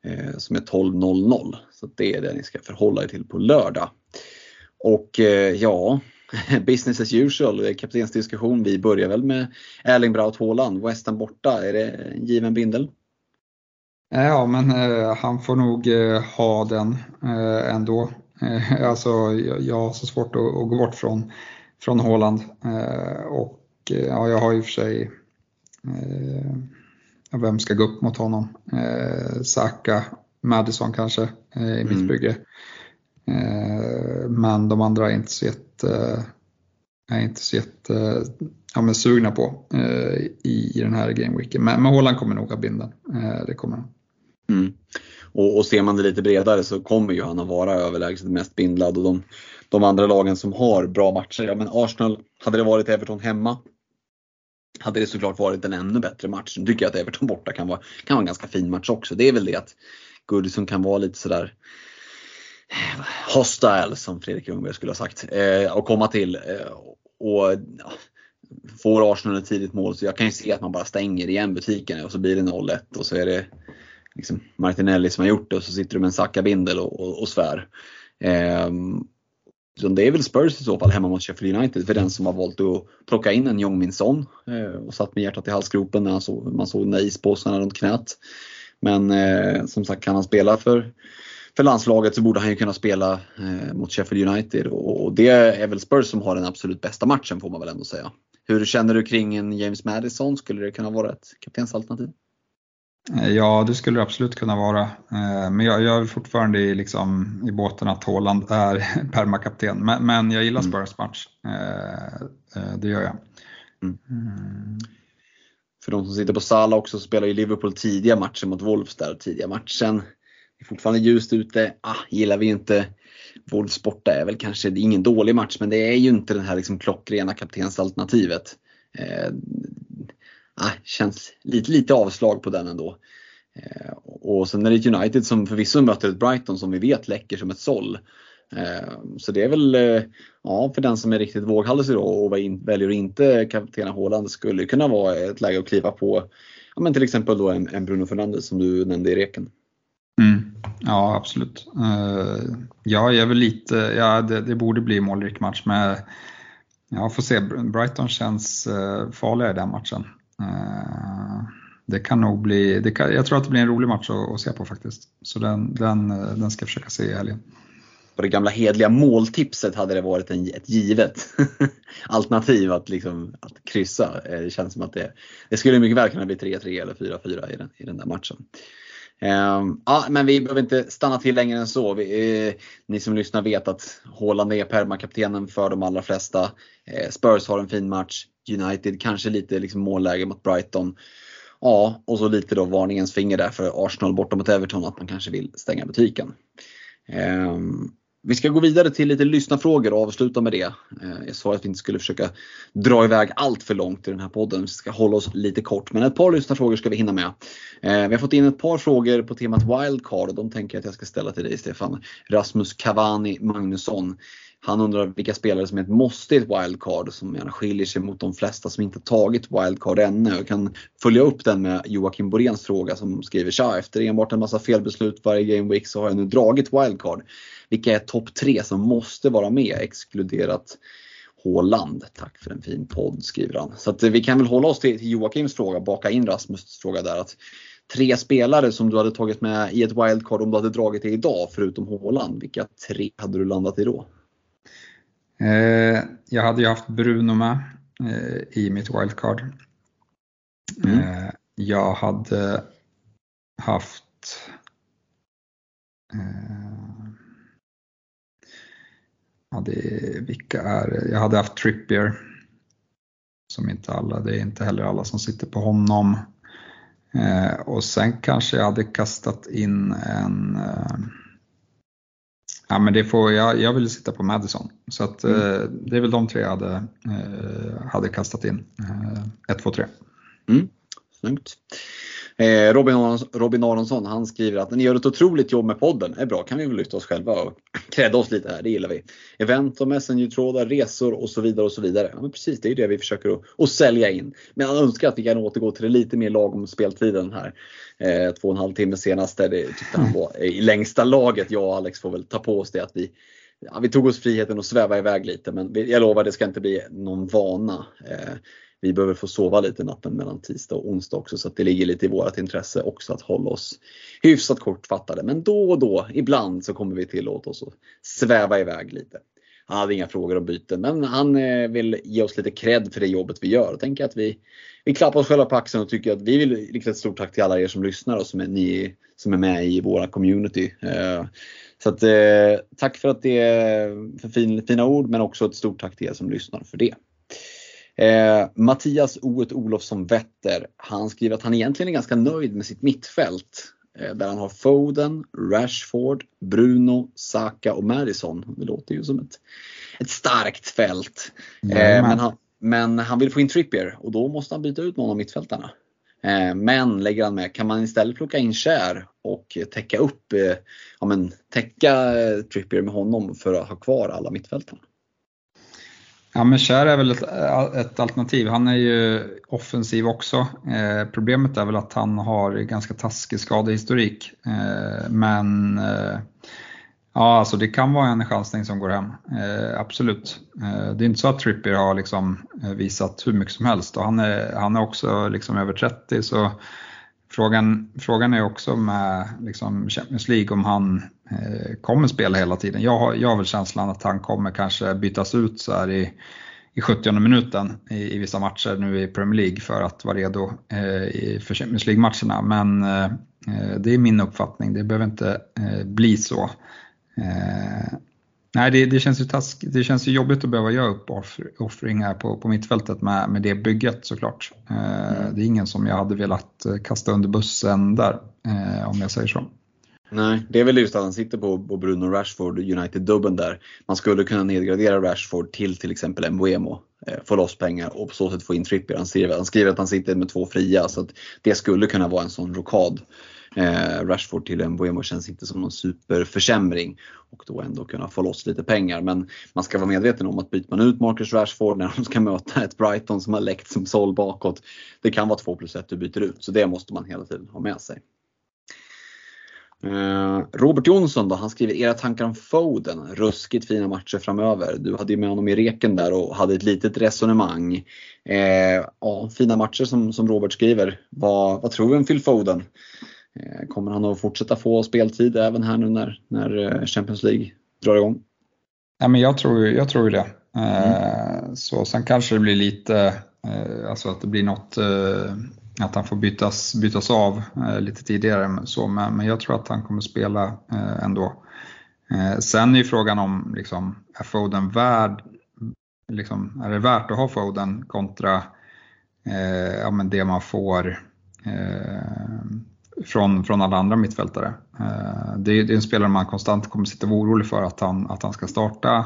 eh, som är 12.00. Så det är det ni ska förhålla er till på lördag. Och eh, ja, business as usual, kaptensdiskussion. Vi börjar väl med Erling Braut Haaland, West Ham borta. Är det en given bindel? Ja, men eh, han får nog eh, ha den eh, ändå. Eh, alltså, jag, har så svårt att, gå bort från, från Håland. Eh, och eh, ja, jag har ju för sig vem ska gå upp mot honom? Saka, Madison kanske i mitt mm. bygge. Eh, men de andra är inte så jätte, är inte så jätte ja, men sugna på i, i den här gameweeken. Men, men Håland kommer nog ha binden. Det kommer han. Mm. Och, och ser man det lite bredare så kommer ju han att vara överlägset mest bindlad och de, de andra lagen som har bra matcher, ja men Arsenal, hade det varit Everton hemma hade det såklart varit en ännu bättre match. Nu tycker jag att Everton borta kan vara, kan vara en ganska fin match också. Det är väl det att Goodison kan vara lite sådär eh, hostile som Fredrik Ljungberg skulle ha sagt. Eh, och komma till. Eh, och ja, Får Arsenal ett tidigt mål så jag kan ju se att man bara stänger igen butiken och så blir det 0-1 och så är det liksom Martinelli som har gjort det och så sitter du med en Sacca-bindel och, och, och svär. Eh, så det är väl Spurs i så fall hemma mot Sheffield United för den som har valt att plocka in en Jong Min Son eh, och satt med hjärtat i halsgropen när såg, man såg ispåsarna runt knät. Men eh, som sagt, kan han spela för, för landslaget så borde han ju kunna spela eh, mot Sheffield United och, och, det är väl Spurs som har den absolut bästa matchen får man väl ändå säga. Hur känner du kring en James Madison? Skulle det kunna vara ett kaptensalternativ? Ja, det skulle det absolut kunna vara. Eh, men jag, jag är fortfarande i, liksom, i båten att Haaland är permakapten. Men, men jag gillar mm. Spurs match. Mm. Det gör jag. Mm. Mm. För de som sitter på Sala också så spelar ju Liverpool tidiga matcher mot Wolves där. Tidiga matchen. Det är fortfarande ljust ute. Ah, gillar vi inte Wolves borta är väl kanske, det är ingen dålig match men det är ju inte det här liksom klockrena kaptensalternativet. Eh, ah, känns lite, lite avslag på den ändå. Eh, och sen är det United som förvisso möter ett Brighton som vi vet läcker som ett såll. Eh, så det är väl, eh, ja för den som är riktigt våghalsig då och väljer att inte kaptena Haaland skulle kunna vara ett läge att kliva på ja, men till exempel då en, en Bruno Fernandes som du nämnde i reken. Mm. Ja absolut. Uh, ja, jag är väl lite, ja det, det borde bli målrik match men ja, får se. Brighton känns eh, uh, farliga i den matchen. Eh, det kan nog bli, det kan, jag tror att det blir en rolig match att, att se på faktiskt. Så den, den, eh, den ska jag försöka se i helgen på det gamla hedliga måltipset hade det varit en, ett givet alternativ att, liksom, att kryssa. Eh, det känns som att det, det skulle mycket väl kunna bli 3-3 eller 4-4 i den, i den där matchen. Ehm, ja, men vi behöver inte stanna till längre än så. Vi, eh, ni som lyssnar vet att Haaland är permakaptenen för de allra flesta. Eh, Spurs har en fin match. United kanske lite liksom målläge mot Brighton. Ja, och så lite då varningens finger där för Arsenal borta mot Everton att man kanske vill stänga butiken. Um, vi ska gå vidare till lite lyssnarfrågor och avsluta med det. Eh, jag sa att vi inte skulle försöka dra iväg allt för långt i den här podden. Vi ska hålla oss lite kort. Men ett par lyssnarfrågor ska vi hinna med. Eh, vi har fått in ett par frågor på temat wildcard och de tänker jag att jag ska ställa till dig Stefan. Rasmus Cavani Magnusson. Han undrar vilka spelare som är ett måste i ett wildcard som gärna skiljer sig mot de flesta som inte tagit wildcard ännu. Jag kan följa upp den med Joakim Boréns fråga som skriver Tja, efter enbart en massa felbeslut varje game week så har jag nu dragit wildcard. Vilka är topp tre som måste vara med exkluderat Håland. Tack för en fin podd skriver han. Så att vi kan väl hålla oss till Joakims fråga, baka in Rasmus fråga där. att Tre spelare som du hade tagit med i ett wildcard om du hade dragit det idag förutom Håland. Vilka tre hade du landat i då? Eh, jag hade ju haft Bruno med eh, i mitt wildcard. Mm. Eh, jag hade haft Ja, det, vilka är Jag hade haft Trippier. Som inte alla, det är inte heller alla som sitter på honom. Eh, och sen kanske jag hade kastat in en eh, Ja men det får jag, jag vill sitta på Madison. Så att, mm. eh, det är väl de tre jag hade, eh, hade kastat in. 1, 2, 3. Snyggt. Eh, Robin, Robin Aronsson han skriver att ni gör ett otroligt jobb med podden. Det är bra, kan vi väl lyfta oss själva och krädda oss lite här, det gillar vi. Event och messengertrådar, resor och så vidare och så vidare. Ja, men precis, det är det vi försöker att, att sälja in. Men jag önskar att vi kan återgå till det lite mer lagom speltiden här. Eh, två och en halv timme senast, det tyckte han var i längsta laget. Jag och Alex får väl ta på oss det att vi Ja, vi tog oss friheten att sväva iväg lite men jag lovar det ska inte bli någon vana. Eh, vi behöver få sova lite natten mellan tisdag och onsdag också så att det ligger lite i vårt intresse också att hålla oss hyfsat kortfattade. Men då och då, ibland så kommer vi tillåta oss att sväva iväg lite. Han hade inga frågor om byten men han eh, vill ge oss lite cred för det jobbet vi gör. tänker att vi, vi klappar oss själva på axeln och tycker att vi vill rikta ett stort tack till alla er som lyssnar och som är, ni som är med i våra community. Eh, så att, eh, tack för att det för fin, fina ord men också ett stort tack till er som lyssnar för det. Eh, Mattias Oet Olofsson Wetter, han skriver att han egentligen är ganska nöjd med sitt mittfält. Eh, där han har Foden, Rashford, Bruno, Saka och Madison. Det låter ju som ett, ett starkt fält. Eh, men han, men han vill få in Trippier och då måste han byta ut någon av mittfältarna. Eh, men lägger han med, kan man istället plocka in Kär och täcka upp, eh, ja men täcka Trippier med honom för att ha kvar alla mittfältarna? Ja men Kär är väl ett, ett, alternativ. Han är ju offensiv också. Eh, problemet är väl att han har ganska taskig skadehistorik. Eh, men eh, ja, alltså det kan vara en chansning som går hem. Eh, absolut. Eh, det är inte så att Trippier har liksom eh, visat hur mycket som helst och han är, han är också liksom över 30 så Frågan, frågan är också med liksom Champions League om han kommer spela hela tiden. Jag har, jag har väl känslan att han kommer kanske bytas ut så här i, i 70 minuten i, i vissa matcher nu i Premier League för att vara redo eh, i, för Champions League-matcherna. Men eh, eh, det är min uppfattning, det behöver inte eh, bli så. Eh, nej, det, det, känns ju task, det känns ju jobbigt att behöva göra uppoffringar på, på mittfältet med, med det bygget såklart. Mm. Det är ingen som jag hade velat kasta under bussen där, om jag säger så. Nej, det är väl just att han sitter på, på Bruno Rashford United-dubben där. Man skulle kunna nedgradera Rashford till till exempel Mbuemo, eh, få loss pengar och på så sätt få in Trippier. Han skriver, han skriver att han sitter med två fria så att det skulle kunna vara en sån rokad. Eh, Rashford till Mbuemo känns inte som någon superförsämring och då ändå kunna få loss lite pengar. Men man ska vara medveten om att byter man ut Marcus Rashford när de ska möta ett Brighton som har läckt som såll bakåt. Det kan vara 2 plus 1 du byter ut så det måste man hela tiden ha med sig. Eh, Robert Jonsson då, han skriver era tankar om Foden. Ruskigt fina matcher framöver. Du hade ju med honom i reken där och hade ett litet resonemang. Eh, ja, fina matcher som, som Robert skriver. Vad, vad tror vi om Phil Foden? Eh, kommer han att fortsätta få speltid även här nu när, när eh, Champions League drar igång? Ja, men jag tror, jag tror det. Eh, mm. Så sen kanske det blir lite, alltså att det blir något att han får bytas, bytas av eh, lite tidigare. Så, men, men jag tror att han kommer spela eh, ändå. Eh, sen är ju frågan om, liksom, är Foden värd, liksom, är det värt att ha Foden kontra eh, ja, men det man får eh, från, från alla andra mittfältare. Eh, det, det, är en spelare man konstant kommer sitta och vara orolig för att han, att han ska starta eh,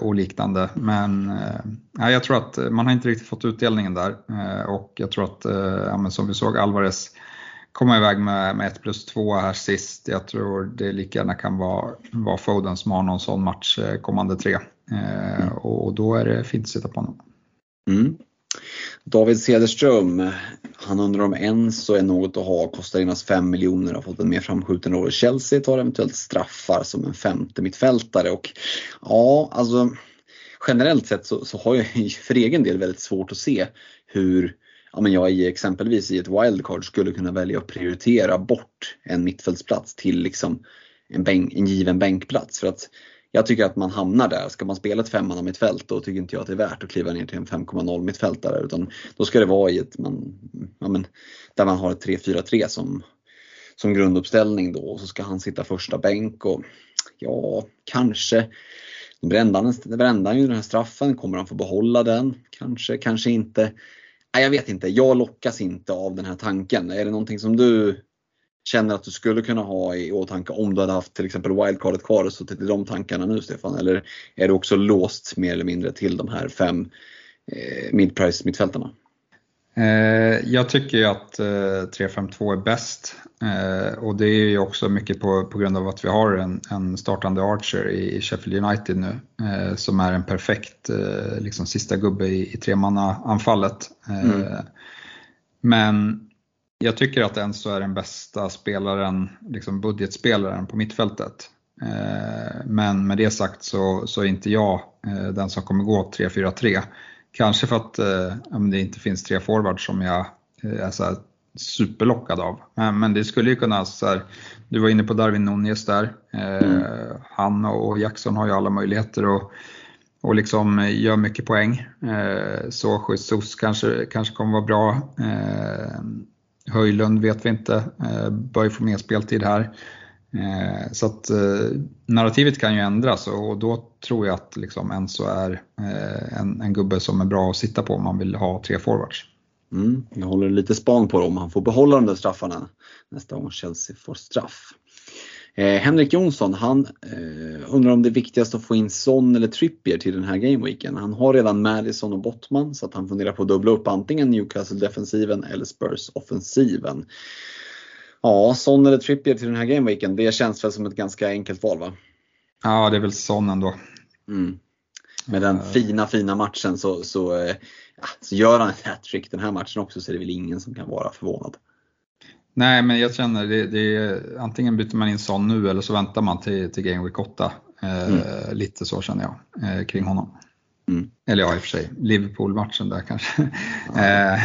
och liknande. Men eh, jag tror att man har inte riktigt fått utdelningen där eh, och jag tror att, eh, ja, som vi såg, Alvarez komma iväg med, med 1 plus 2 här sist. Jag tror det lika gärna kan vara, vara Foden som har någon sån match eh, kommande tre. Eh, mm. Och då är det fint att sitta på honom. Mm. David Cederström, han undrar om Enzo är något att ha, kostar endast 5 miljoner, har fått en mer framskjuten roll. Chelsea tar eventuellt straffar som en femte mittfältare och ja, alltså generellt sett så, så har jag för egen del väldigt svårt att se hur ja, men jag i exempelvis i ett wildcard skulle kunna välja att prioritera bort en mittfältsplats till liksom en, bänk, en given bänkplats. För att jag tycker att man hamnar där. Ska man spela ett femmanna mittfält då tycker inte jag att det är värt att kliva ner till en 5,0 mittfältare. Utan då ska det vara i ett, man, ja men, där man har ett 3-4-3 som, som grunduppställning då. Och så ska han sitta första bänk och ja, kanske brände han ju den här straffen. Kommer han få behålla den? Kanske, kanske inte. Nej, jag vet inte. Jag lockas inte av den här tanken. Är det någonting som du känner att du skulle kunna ha i åtanke om du hade haft till exempel wildcardet kvar och suttit i de tankarna nu Stefan? Eller är du också låst mer eller mindre till de här fem eh, mid-price mittfältarna? Eh, jag tycker ju att eh, 3-5-2 är bäst eh, och det är ju också mycket på, på grund av att vi har en, en startande Archer i Sheffield United nu eh, som är en perfekt eh, liksom sista gubbe i, i tremanna-anfallet. Mm. Men jag tycker att Enzo är den bästa spelaren, liksom budgetspelaren på mittfältet. Eh, men med det sagt så, så är inte jag eh, den som kommer gå 3-4-3. Kanske för att eh, det inte finns tre forwards som jag är så superlockad av. Men det skulle ju kunna, så här, du var inne på Darwin Nunez där. Mm. Han och Jackson har ju alla möjligheter att och liksom gör mycket poäng. Så Jesus kanske, kanske kommer vara bra. Höjlund vet vi inte, eh, bör ju få mer speltid här. Eh, så att eh, narrativet kan ju ändras och då tror jag att liksom Enzo är en, en gubbe som är bra att sitta på om man vill ha tre forwards. Mm, jag håller lite span på om han får behålla de där straffarna nästa gång Chelsea får straff. Eh, Henrik Jonsson, han eh, undrar om det är viktigast att få in Son eller Trippier till den här gameweeken. Han har redan Madison och Bottman så att han funderar på att dubbla upp antingen Newcastle-defensiven eller Spurs-offensiven. Ja, Son eller Trippier till den här gameweeken, det känns väl som ett ganska enkelt val va? Ja, det är väl Son ändå. Mm. Med den fina, fina matchen så, så, eh, ja, så gör han ett hattrick den här matchen också så är det väl ingen som kan vara förvånad. Nej, men jag känner det, det antingen byter man in Son nu eller så väntar man till, till Game Week 8. Eh, mm. Lite så känner jag eh, kring honom. Mm. Eller ja, i och för sig, Liverpool-matchen där kanske. Ja. eh,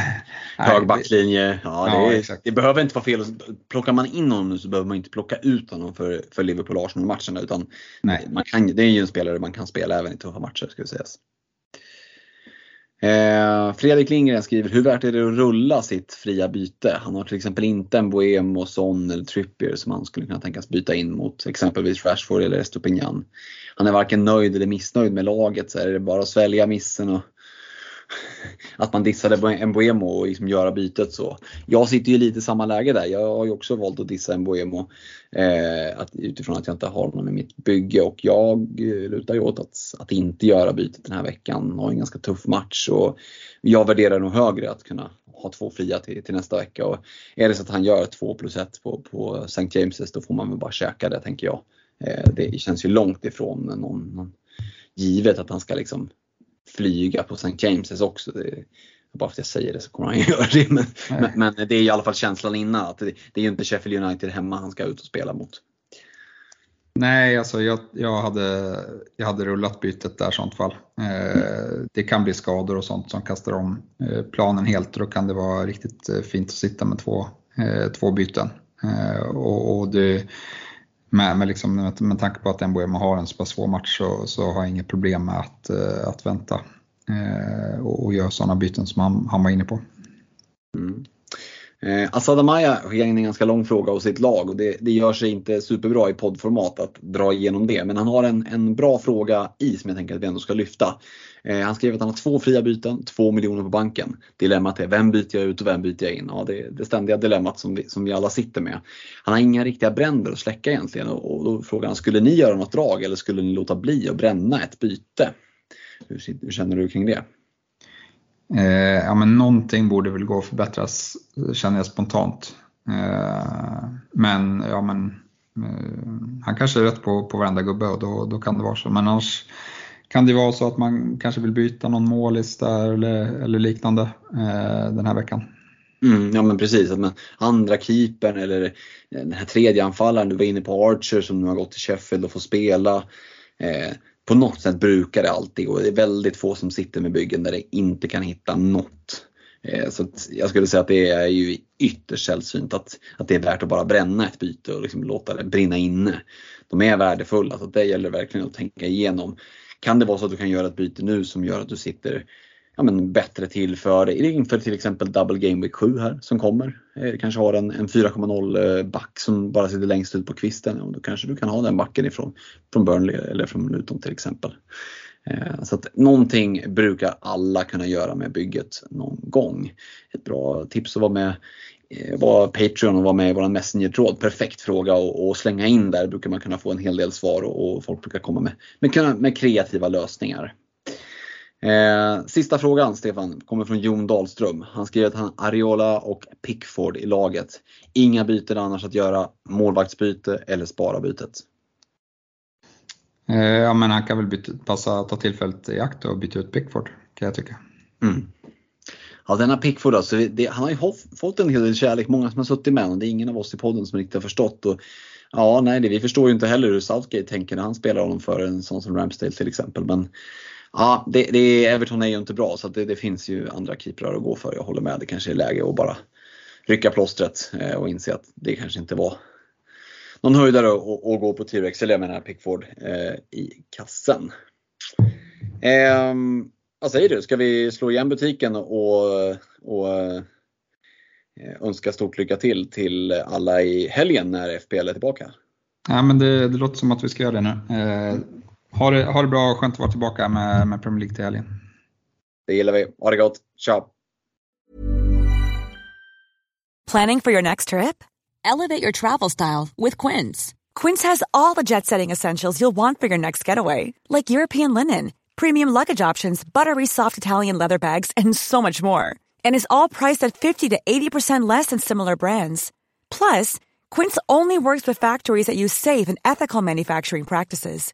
Hög backlinje, ja, det, ja, det, behöver inte vara fel. Plockar man in honom nu så behöver man inte plocka ut honom för, för Liverpool-Arsenal-matcherna. Utan Nej. Man kan, det är ju en spelare man kan spela även i tuffa matcher ska vi sägas. Eh, Fredrik Lindgren skriver, hur värt är det att rulla sitt fria byte? Han har till exempel inte en Boemo, Son eller Trippier som han skulle kunna tänkas byta in mot exempelvis Rashford eller Estopignan. Han är varken nöjd eller missnöjd med laget så är det bara att svälja missen och att man dissade Mbuemo och liksom göra bytet så. Jag sitter ju lite i samma läge där. Jag har ju också valt att dissa Mbuemo eh, att, utifrån att jag inte har honom i mitt bygge och jag eh, lutar ju åt att, att inte göra bytet den här veckan. Har en ganska tuff match och jag värderar nog högre att kunna ha två fria till, till nästa vecka. Och är det så att han gör två plus ett på, på St. James's då får man väl bara käka det tänker jag. Eh, det känns ju långt ifrån någon, någon givet att han ska liksom flyga på St. James's också. Det, bara för att jag säger det så kommer han göra det. Men, men, men, det är i alla fall känslan innan att det, det är ju inte Sheffield United hemma han ska ut och spela mot. Nej, alltså jag, jag, hade, jag hade rullat bytet där i sånt fall. Eh, det kan bli skador och sånt som kastar om eh, planen helt och då kan det vara riktigt eh, fint att sitta med två, eh, två byten. Eh, och, och det, med, med, liksom, med, med tanke på att Mbuema har en så pass svår match så, så har jag inget problem med att, eh, att vänta eh, och, och göra sådana byten som han, han var inne på. Mm. Eh, Asad Amaya skickade in en ganska lång fråga hos sitt lag och det, det gör sig inte superbra i poddformat att dra igenom det. Men han har en, en bra fråga i som jag tänker att vi ändå ska lyfta. Eh, han skriver att han har två fria byten, två miljoner på banken. Dilemmat är vem byter jag ut och vem byter jag in? Ja, det det ständiga dilemmat som vi, som vi alla sitter med. Han har inga riktiga bränder att släcka egentligen och, och då frågar han, skulle ni göra något drag eller skulle ni låta bli att bränna ett byte? Hur, hur känner du kring det? Eh, ja, men någonting borde väl gå att förbättras, känner jag spontant. Eh, men, ja, men eh, han kanske är rätt på, på varenda gubbe och då, då kan det vara så. Men annars kan det vara så att man kanske vill byta någon målis där eller, eller liknande eh, den här veckan. Mm, ja men precis, att man, andra keepern eller eh, den här tredje anfallaren, du var inne på Archer som nu har gått till Sheffield och får spela. Eh, på något sätt brukar det alltid gå. Det är väldigt få som sitter med byggen där det inte kan hitta något. Eh, så jag skulle säga att det är ju ytterst sällsynt att, att det är värt att bara bränna ett byte och liksom låta det brinna inne. De är värdefulla så det gäller verkligen att tänka igenom. Kan det vara så att du kan göra ett byte nu som gör att du sitter ja, men bättre till för, inför till exempel Double Game Week 7 här som kommer. Eh, kanske har en, en 4,0 eh, back som bara sitter längst ut på kvisten. Ja, då kanske du kan ha den backen ifrån från Burnley eller från Luton till exempel. Eh, så att någonting brukar alla kunna göra med bygget någon gång. Ett bra tips att vara med eh, vara Patreon och vara med i vår Messenger-tråd. Perfekt fråga att slänga in där brukar man kunna få en hel del svar och, och folk brukar komma med, med, med kreativa lösningar. Eh, sista frågan Stefan kommer från Jon Dahlström. Han skriver att han har Ariola och Pickford i laget. Inga byten annars att göra. Målvaktsbyte eller spara bytet. Eh, ja men han kan väl byta, passa, ta tillfället i akt och byta ut Pickford kan jag tycka. Mm. Ja denna Pickford alltså, det, han har ju fått en hel del kärlek, många som har suttit med honom. Det är ingen av oss i podden som riktigt har förstått. Och, ja, nej, det, vi förstår ju inte heller hur Southgate tänker när han spelar honom för en sån som Ramsdale till exempel. Men Ja, det, det, Everton är ju inte bra så det, det, finns ju andra keeprar att gå för. Jag håller med, det kanske är läge att bara rycka plåstret eh, och inse att det kanske inte var någon höjdare att gå på T-Rex, eller jag menar Pickford, eh, i kassen. Eh, vad säger du, ska vi slå igen butiken och, och eh, önska stort lycka till till alla i helgen när FPL är tillbaka? Ja, men det, det låter som att vi ska göra det nu. Eh, ha det, ha det bra och skönt att vara tillbaka med, med Premier League till helgen. Det gillar vi. Ha det gott. Ciao! Planning for your next trip? Elevate your travel style with Quince. Quince has all the jet setting essentials you'll want for your next getaway, like European linen, premium luggage options, buttery soft Italian leather bags, and so much more. And is all priced at 50 to 80% less than similar brands. Plus, Quince only works with factories that use safe and ethical manufacturing practices.